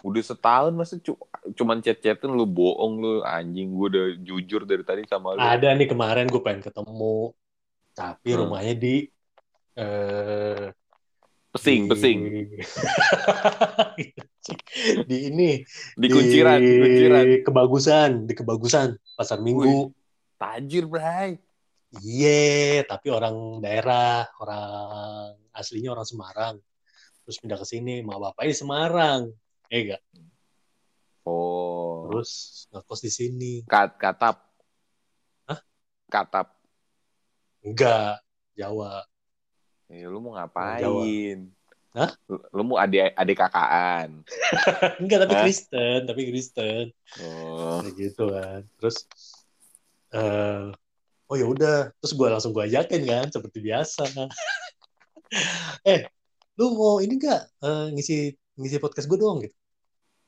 Udah setahun masa cu- cuman chat-chatan lu bohong lu anjing gue udah jujur dari tadi sama lu. Ada nih kemarin gue pengen ketemu. Tapi Hmm. rumahnya di... eh Pesing, di- pesing. di ini. Di kunciran, di kunciran. Kebagusan. Di kebagusan. Pasar Minggu. Tajir, bray. Iya, tapi orang daerah, orang aslinya orang Semarang. Terus pindah ke sini, mak bapaknya di Semarang. Eh enggak. Oh. Terus ngekos di sini. Kat, katap. Hah? Katap. Enggak, Jawa. Eh, lu mau Jawa. ngapain? Hah? Lu, lu mau adik adik kakaan. Enggak, tapi Hah? Kristen, tapi Kristen. Oh. Kayak gitu kan. Terus eh oh ya udah, terus gue langsung gue ajakin kan seperti biasa. eh, lu mau ini enggak eh, ngisi ngisi podcast gue doang gitu.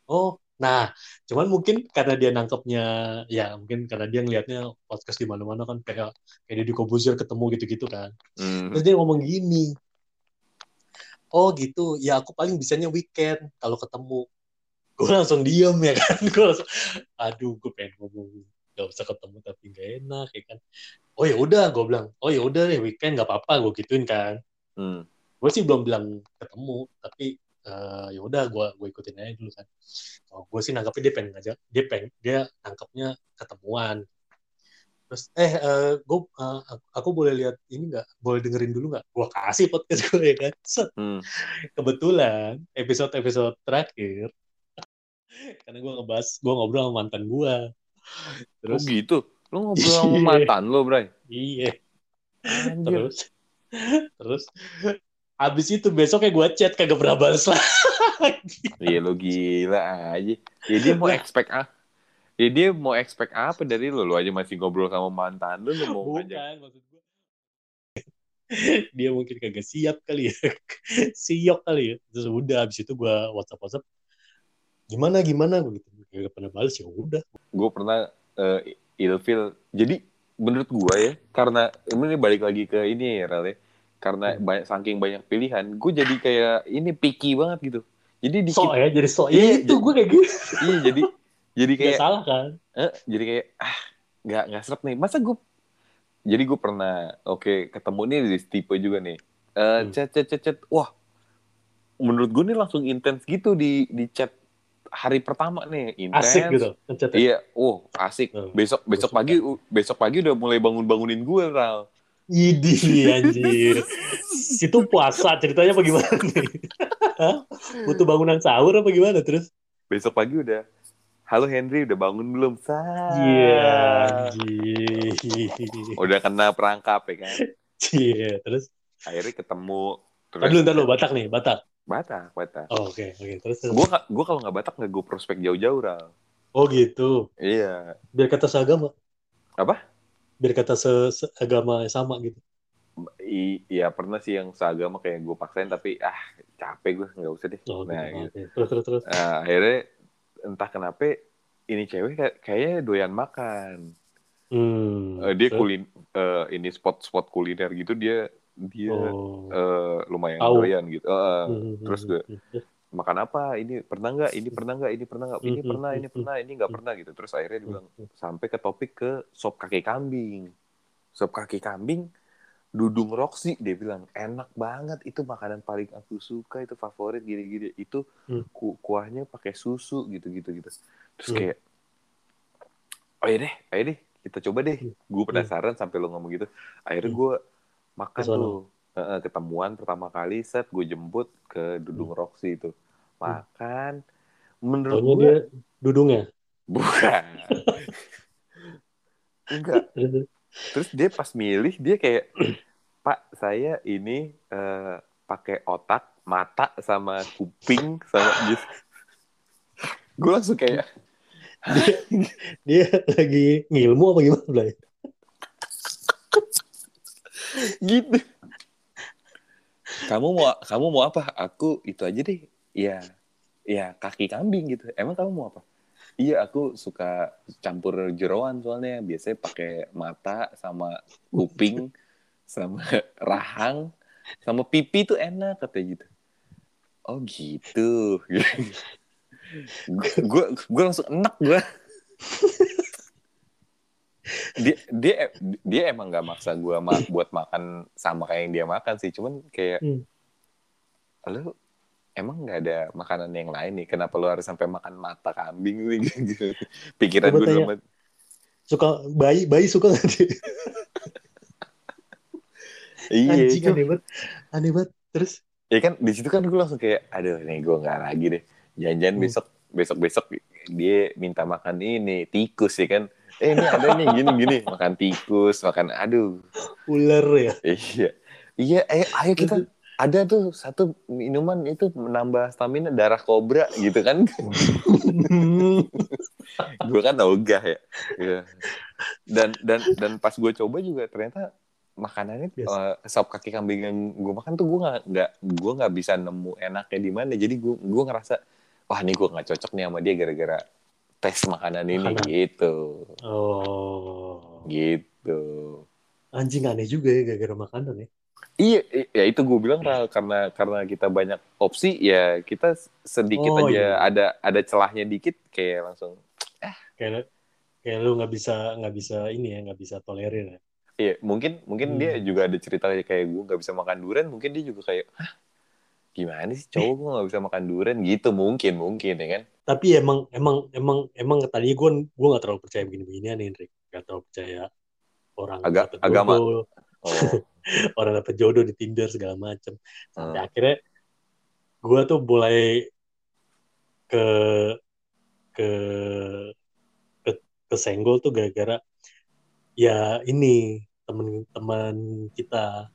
Oh, nah, cuman mungkin karena dia nangkepnya ya mungkin karena dia ngelihatnya podcast di mana-mana kan kayak kayak di Kobuzir ketemu gitu-gitu kan. Hmm. Terus dia ngomong gini. Oh gitu, ya aku paling bisanya weekend kalau ketemu. Gue langsung diem ya kan. Gue langsung, aduh gue pengen ngomong gak usah ketemu tapi gak enak ya kan. Oh ya udah, gue bilang. Oh ya udah deh weekend gak apa-apa, gue gituin kan. Hmm. Gue sih belum bilang ketemu, tapi eh, ya udah gue gue ikutin aja dulu kan. Oh, gue sih nangkepnya dia pengen ngajak, dia pengen dia nangkepnya ketemuan. Terus eh gue aku boleh lihat ini nggak? Boleh dengerin dulu nggak? Gue kasih podcast gue ya kan. Set. Hmm. Kebetulan episode episode terakhir karena gue ngebahas gue ngobrol sama mantan gue. Oh Terus gitu. Lu ngobrol sama Iya. mantan lu, Bray. iya terus terus abis itu besoknya gue chat kagak pernah balas lagi. Iya lu gila aja. Ya dia mau expect ah. Ya dia mau expect apa dari lu? Lu aja masih ngobrol sama mantan lu, lu mau ngajak. Bukan maksud gue. Dia mungkin kagak siap kali ya. Siok kali ya. Terus udah abis itu gue WhatsApp WhatsApp. Gimana gimana gue gitu. Kagak pernah balas ya udah. Gue pernah eh, ilfil. Jadi menurut gue ya, karena ini balik lagi ke ini ya, ya. Karena Hmm. banyak saking banyak pilihan, gue jadi kayak ini picky banget gitu. Jadi dikit, Sok ya jadi sok. Iya, itu gue kayak gitu. iya jadi jadi Gak kayak salah kan. eh, jadi kayak ah nggak nggak seret nih. Masa gue jadi gue pernah oke ketemu nih di tipe juga nih. Eh Hmm. chat chat chat chat. Wah, menurut gue nih langsung intens gitu di di chat hari pertama nih intens. Asik gitu. Ya. Iya, oh asik. Hmm. Besok besok pagi besok pagi udah mulai bangun bangunin gue Ral. Idi anjir. itu puasa ceritanya apa gimana nih? Hah? Butuh bangunan sahur apa gimana terus? Besok pagi udah. Halo Henry, udah bangun belum? Iya anjir. Udah kena perangkap ya kan. Iya, terus Akhirnya ketemu. Terus ntar dulu, Batak nih, Batak. Batak, Batak. Oh, Oke, oke. Terus, terus. Gue gue kalau nggak Batak nggak gue prospek jauh-jauh Ral. Oh gitu. Iya. Biar kata seagama. Apa? Biar kata se seagama sama gitu. I- Iya pernah sih yang seagama kayak gue paksain tapi ah capek gue nggak usah deh. Oh, Nah, gitu. gitu. Oke. Terus, terus, terus. Nah, akhirnya entah kenapa ini cewek kayak- kayaknya doyan makan. Hmm. Eh, dia terus? kulin eh, ini spot-spot kuliner gitu dia dia Oh. eh, lumayan Tahu. doyan gitu. Eh, Hmm, terus hmm, gue hmm. Makan apa? Ini pernah nggak? Ini pernah nggak? Ini pernah nggak? Ini Hmm, pernah, hmm, ini hmm, pernah, ini nggak pernah gitu. Terus akhirnya dia bilang sampai ke topik ke sop kaki kambing. Sop kaki kambing Dudung Roxy dia bilang enak banget itu makanan paling aku suka itu favorit gini-gini itu Hmm. ku- kuahnya pakai susu gitu-gitu gitu terus Hmm. kayak oh iya deh ayo deh kita coba deh Hmm. gue penasaran sampai lo ngomong gitu akhirnya Hmm. gue makan tuh ketemuan pertama kali set gue jemput ke Dudung Roxy itu makan menurut Taunya gue dia dudungnya. bukan enggak Terus, dia pas milih dia kayak Pak saya ini eh, pakai otak, mata sama kuping sama gitu. Gue langsung kayak Dia lagi ngilmu apa gimana Blay? gitu. Kamu mau kamu mau apa? Aku itu aja deh. Ya, ya kaki kambing gitu. Emang kamu mau apa? Iya, aku suka campur jeroan soalnya biasanya pakai mata sama kuping sama rahang sama pipi tuh enak katanya gitu. Oh gitu. gue gue langsung enak gue. dia dia dia emang nggak maksa gue ma buat makan sama kayak yang dia makan sih cuman kayak Hmm. lu emang nggak ada makanan yang lain nih? Kenapa lu harus sampai makan mata kambing nih gitu. Pikiran gue dalam Suka bayi bayi suka nggak dia? iya Anjing aneh banget. Aneh banget. Terus? Ya kan di situ kan gue langsung kayak aduh nih gue nggak lagi deh. Jangan-jangan Hmm. besok besok besok dia minta makan ini tikus ya kan. Eh ini ada nih gini gini. Makan tikus makan aduh. Ular ya. iya. Iya ayo, ayo kita ada tuh satu minuman itu menambah stamina darah kobra gitu kan gue kan ogah ya Iya. dan dan dan pas gue coba juga ternyata makanannya Yes. eh, sop kaki kambing yang gue makan tuh gue nggak nggak gue nggak bisa nemu enaknya di mana jadi gue gue ngerasa wah ini gue nggak cocok nih sama dia gara-gara tes makanan ini Makanan. gitu oh. gitu Anjing aneh juga ya gara-gara makanan ya. Iya ya itu gue bilang Ral, karena karena kita banyak opsi ya kita sedikit Oh, aja iya. ada ada celahnya dikit kayak langsung Kayak kayak lu nggak bisa nggak bisa ini ya nggak bisa tolerir ya. Iya, mungkin mungkin Hmm. dia juga ada cerita kayak gue nggak bisa makan durian, mungkin dia juga kayak, hah, gimana sih cowok gue nggak bisa makan durian gitu, mungkin mungkin ya kan? Tapi emang emang emang emang tadinya gue gue nggak terlalu percaya begini-beginian nih. Nggak terlalu percaya orang Aga- dapet agama. Oh, orang dapet jodoh di Tinder segala macem. Sampai Hmm. akhirnya gue tuh mulai ke ke ke kesenggol tuh gara-gara ya ini temen-temen kita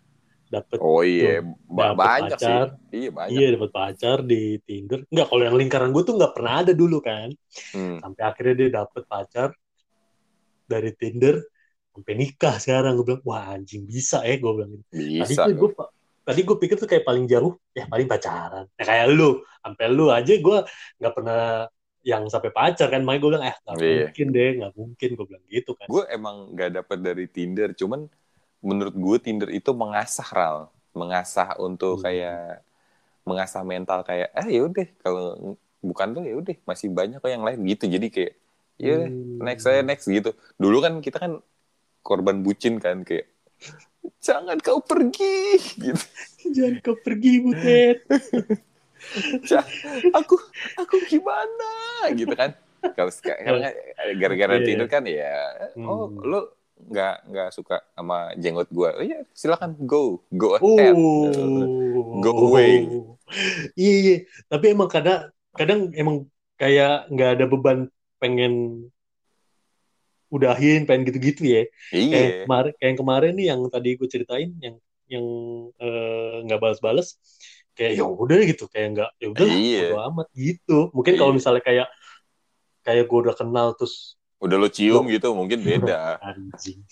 dapet oh iya, dapet banyak pacar, sih, iya banyak. iya dapet pacar di Tinder. Enggak, kalau yang lingkaran gue tuh nggak pernah ada dulu kan. Hmm. Sampai akhirnya dia dapet pacar dari Tinder sampai nikah sekarang. Gue bilang, wah anjing bisa ya gue bilang. Tadi Bisa. tuh gue tadi gue pikir tuh kayak paling jauh ya paling pacaran. Ya kayak lu, sampai lu aja gue nggak pernah yang sampai pacar kan. Makanya gue bilang, eh nggak Iya. mungkin deh, nggak mungkin gue bilang gitu kan. Gue emang nggak dapet dari Tinder, cuman menurut gue Tinder itu mengasah Ral, mengasah untuk Hmm. kayak mengasah mental kayak, ah ya udah kalau bukan tuh ya udah masih banyak kok yang lain gitu. Jadi kayak, ya udah, Hmm. next saya next gitu. Dulu kan kita kan korban bucin kan kayak jangan kau pergi gitu. Jangan kau pergi Butet. Aku aku gimana gitu kan. Kalau sekarang gara-gara Iya, Tinder kan ya oh Hmm. lu nggak nggak suka sama jenggot gua. Oh ya, silakan go go ahead. Oh. Go away. Iya, iya. Tapi emang kadang kadang emang kayak nggak ada beban pengen udahin, pengen gitu-gitu ya. Kayak Iya. kemarin, kayak yang kemarin nih yang tadi gue ceritain yang yang eh, nggak balas-balas kayak ya udah gitu kayak nggak ya udah Iya. amat gitu mungkin kalau Iya. misalnya kayak kayak gue udah kenal terus Udah lo cium gitu mungkin beda. anjing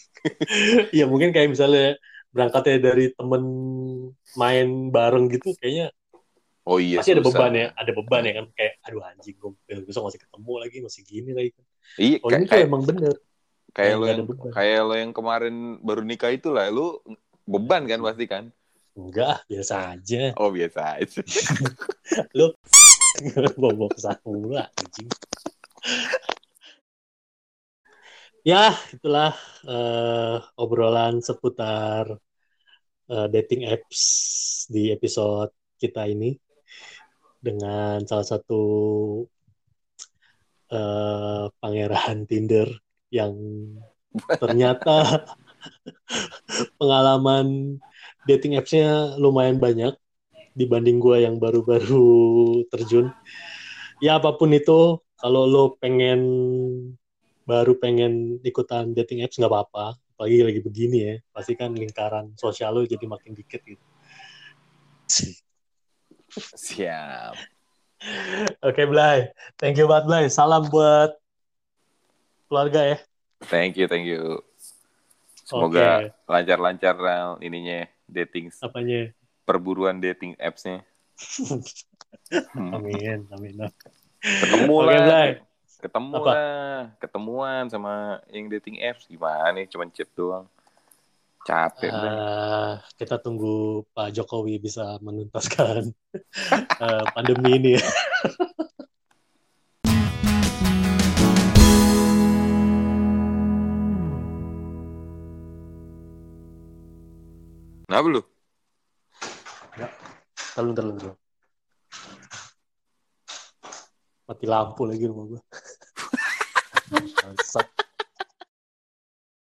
ya mungkin kayak misalnya berangkatnya dari temen main bareng gitu kayaknya Oh iya. pasti ada beban ya ada beban ya kan kayak aduh anjing gue besok masih ketemu lagi masih gini lagi kan. Iya, oh kayak, ini tuh kayak, emang bener. Kayak lo yang kayak lo yang kemarin baru nikah itu lah, lu beban kan pasti kan? enggak biasa aja. Oh biasa aja. ke sana mulu anjing. Ya itulah eh, obrolan seputar eh, dating apps di episode kita ini dengan salah satu eh, pangeran Tinder yang ternyata pengalaman dating apps-nya lumayan banyak dibanding gue yang baru-baru terjun. Ya apa pun itu, kalau lo pengen baru pengen ikutan dating apps nggak apa-apa, Apalagi lagi begini ya, pasti kan lingkaran sosial lu jadi makin dikit gitu. Siap. Oke, Blay. Thank you banget, Blay. Salam buat keluarga ya. Thank you, thank you. Semoga lancar-lancar uh, ininya dating apanya perburuan dating apps-nya. amin, amin. Ketemu Oke, lah. Blay. Ketemu Apa? lah. Ketemuan sama yang dating apps gimana nih? Cuman chat doang. Capek. Ah, kita tunggu Pak Jokowi bisa menuntaskan eh, pandemi ini ya. Kenapa lu? Terlalu, terlalu, terlalu. Mati lampu lagi rumah. Bangsat.